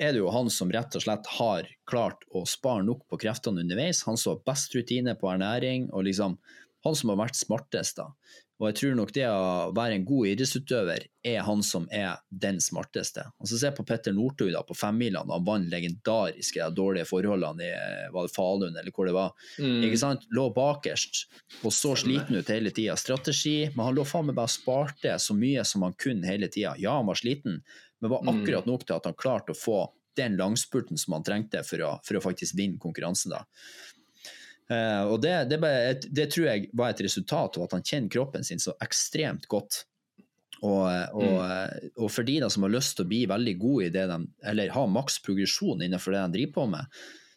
S2: er det jo han som rett og slett har klart å spare nok på kreftene underveis. Han som har best rutine på ernæring, og liksom han som har vært smartest. da. Og jeg tror nok det å være en god idrettsutøver er han som er den smarteste. Altså Se på Petter Northug på femmila da han vant legendariske dårlige forholdene i var det Falun eller hvor det var. Mm. Ikke sant? Lå bakerst og så sliten ut hele tida. Strategi, men han lå faen meg bare sparte så mye som han kunne hele tida. Ja, han var sliten, men var mm. akkurat nok til at han klarte å få den langspurten som han trengte for å, for å faktisk vinne konkurransen. da. Uh, og det, det, det, tror jeg var et resultat av at han kjenner kroppen sin så ekstremt godt. Og, og, mm. og for de da, som har lyst til å bli veldig gode i det de, eller ha maks progresjon innenfor det de driver på med,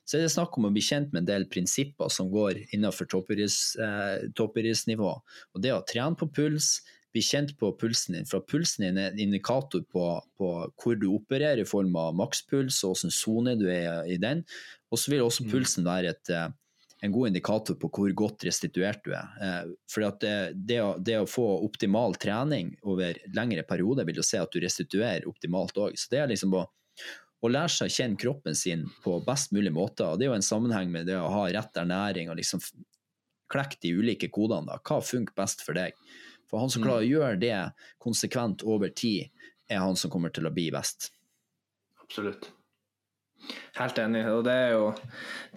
S2: så er det snakk om å bli kjent med en del prinsipper som går innenfor toppidrettsnivå. Eh, og det å trene på puls, bli kjent på pulsen din. For pulsen din er en indikator på, på hvor du opererer i form av makspuls og hvilken sone du er i den. Og så vil også mm. pulsen være et, eh, en god indikator på hvor godt restituert du er. Eh, for det, det, å, det, å, få optimal trening over lengre perioder vil jo se at du restituerer optimalt òg. Så det er liksom å, å lære seg å kjenne kroppen sin på best mulig måte. og Det er jo en sammenheng med det å ha rett ernæring og liksom klekke de ulike kodene. Da. Hva funker best for deg? For han som mm. klarer å gjøre det konsekvent over tid, er han som kommer til å bli best.
S1: Absolutt. Helt enig. Og det er jo,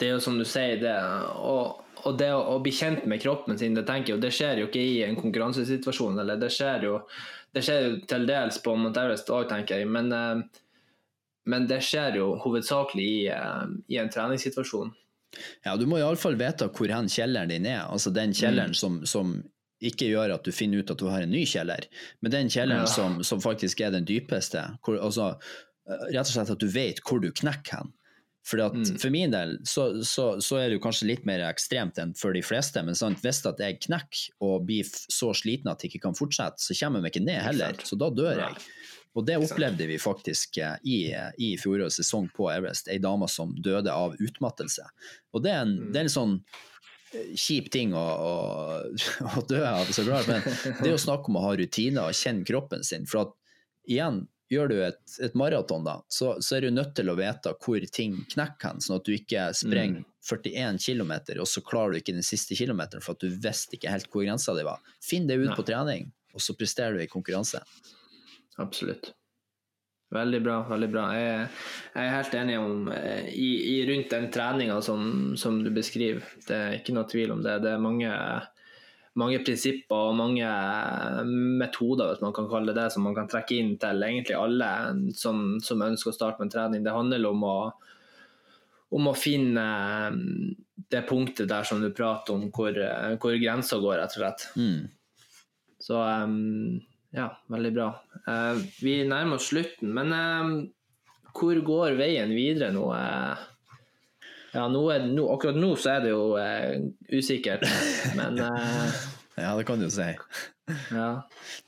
S1: det er jo som du sier, det. Og, og det å, å, bli kjent med kroppen sin, det tenker jeg, det skjer jo ikke i en konkurransesituasjon. Eller det skjer jo, det skjer jo til dels på Mount Everest òg, tenker jeg. Men, eh, men, det skjer jo hovedsakelig i, eh, i en treningssituasjon.
S2: Ja, du må iallfall vite hvor hen kjelleren din er. Altså den kjelleren mm. som, som ikke gjør at du finner ut at du har en ny kjeller, men den kjelleren ja. som, som, faktisk er den dypeste. Hvor, altså, eh, rett og slett at du vet hvor du knekker hen. For, at, mm. for min del så, så, så, er det jo kanskje litt mer ekstremt enn for de fleste, men sant, hvis at jeg knekker og blir så sliten at jeg ikke kan fortsette, så kommer jeg meg ikke ned heller, så da dør jeg. Og det opplevde vi faktisk eh, i, i fjorårets sesong på Everest. Ei dame som døde av utmattelse. Og det er en,
S1: Mm.
S2: det er en sånn eh, kjip ting å, å, å dø av, så klart. Men det er å snakke om å ha rutiner og kjenne kroppen sin. For at igjen, gjør du et, et maraton, da, så, så er du nødt til å vite hvor ting knekker hen, sånn at du ikke sprenger 41 km, og så klarer du ikke den siste kilometeren for at du visste ikke helt hvor grensa di var. Finn det ut
S1: Nei.
S2: på trening, og så presterer du i konkurranse.
S1: Absolutt. Veldig bra. veldig bra. Jeg, jeg er helt enig om eh, i, i rundt den treninga som, som du beskriver. Det er ikke noe tvil om det. Det er mange, mange prinsipper og mange metoder, hvis man kan kalle det det, som man kan trekke inn til egentlig alle som, som ønsker å starte med trening. Det handler om å, om å finne eh, det punktet der som du prater om, hvor, eh, hvor grensa går, rett og slett.
S2: Mm.
S1: Så um, ja, veldig bra. Uh, vi nærmer oss slutten, men uh, hvor går veien videre nå? Uh, ja, nå er, nå, akkurat nå så er det jo usikkert, men
S2: Ja, det kan du si.
S1: ja.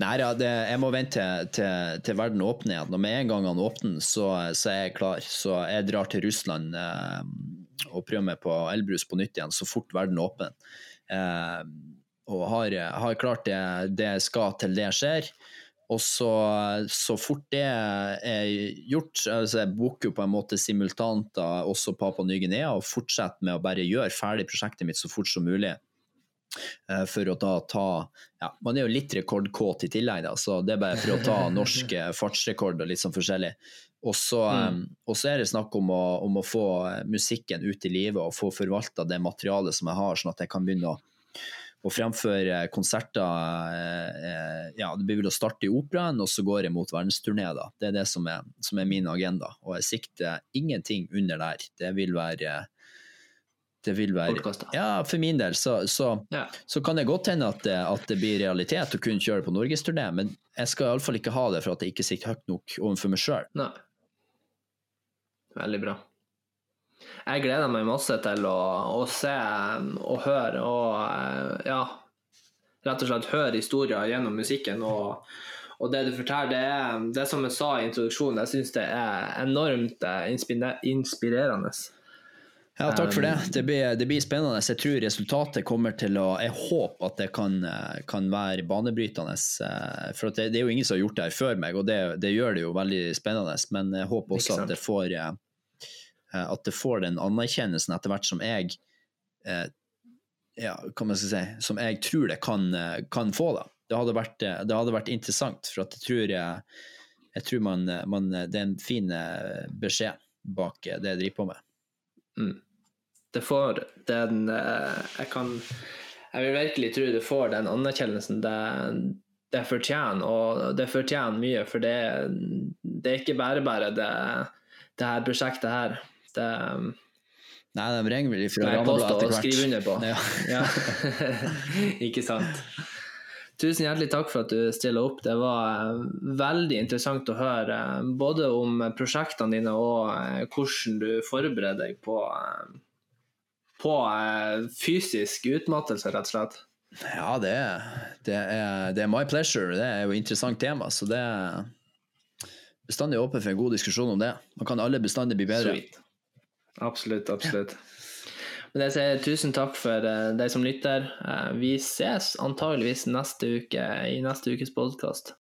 S2: Nei, ja, det, jeg må vente til, til, til verden åpner igjen. Og med en gang han åpner, så, så er jeg klar. Så jeg drar til Russland og prøver meg på Elbrus på nytt igjen, så fort verden åpner. Eh, og har, har klart det, det skal til det skjer. Og så, så fort det er gjort, altså jeg booker jo på en måte simultant da, også Papa Ny-Guinea, og fortsetter med å bare gjøre ferdig prosjektet mitt så fort som mulig. Eh, For å da ta ja, Man er jo litt rekordkåt i tillegg, da, så det er bare for å ta norsk eh, fartsrekord og litt sånn forskjellig. Og så,
S1: Mm.
S2: eh, og så er det snakk om å, om å få musikken ut i livet og få forvalta det materialet som jeg har, sånn at jeg kan begynne å, å fremføre konserter. eh, eh, Ja, det blir vel å starte i operaen, og så går jeg mot verdensturné. da. Det er det som er, som er min agenda. Og jeg sikter ingenting under der. Det vil være det vil være. Ja, for min del så, så
S1: ja.
S2: så kan det godt hende at det, at det blir realitet å kunne kjøre på norgesturné, men jeg skal iallfall ikke ha det for at jeg ikke sikter høyt nok overfor meg sjøl.
S1: Veldig bra. Jeg gleder meg masse til å, å se og høre og eh, ja, rett og slett høre historier gjennom musikken. Og, og det du forteller, det er det som jeg sa i introduksjonen, jeg syns det er enormt eh, inspirerende.
S2: Ja, takk for det. Det blir, det blir spennende. Jeg tror resultatet kommer til å Jeg håper at det kan, eh, kan være banebrytende. For det, det er jo ingen som har gjort det her før meg, og det, det gjør det jo veldig spennende. Men jeg håper også at det får at det får den anerkjennelsen etter hvert som jeg eh, ja, hva man skal si, som jeg tror det kan, eh, kan få. da. Det hadde, vært, eh, det hadde vært interessant, for jeg tror, jeg, jeg tror man, man, det er en fin eh, beskjed bak eh, det jeg driver på med.
S1: Mm. Det får den eh, Jeg kan Jeg vil virkelig tro det får den anerkjennelsen det, det fortjener, og det fortjener mye, for det, det er ikke bare bare det, det her prosjektet her. Det
S2: Nei, de ringer vel
S1: ifra
S2: Ranabladet etter hvert.
S1: skrive under på.
S2: Ja.
S1: Ja. ikke sant. Tusen hjertelig takk for at du stiller opp. Det var eh, veldig interessant å høre eh, både om prosjektene dine og eh, hvordan du forbereder deg på, på fysisk utmattelse, rett og slett.
S2: Ja, det er, det, er, det er my pleasure. Det er jo et interessant tema, så det er bestandig åpen for en god diskusjon om det. Man kan alle bestandig bli bedre.
S1: Sweet. Absolutt, absolutt. Men jeg sier tusen takk for eh, deg som lytter. Eh, Vi ses antageligvis neste uke i neste ukes podkast.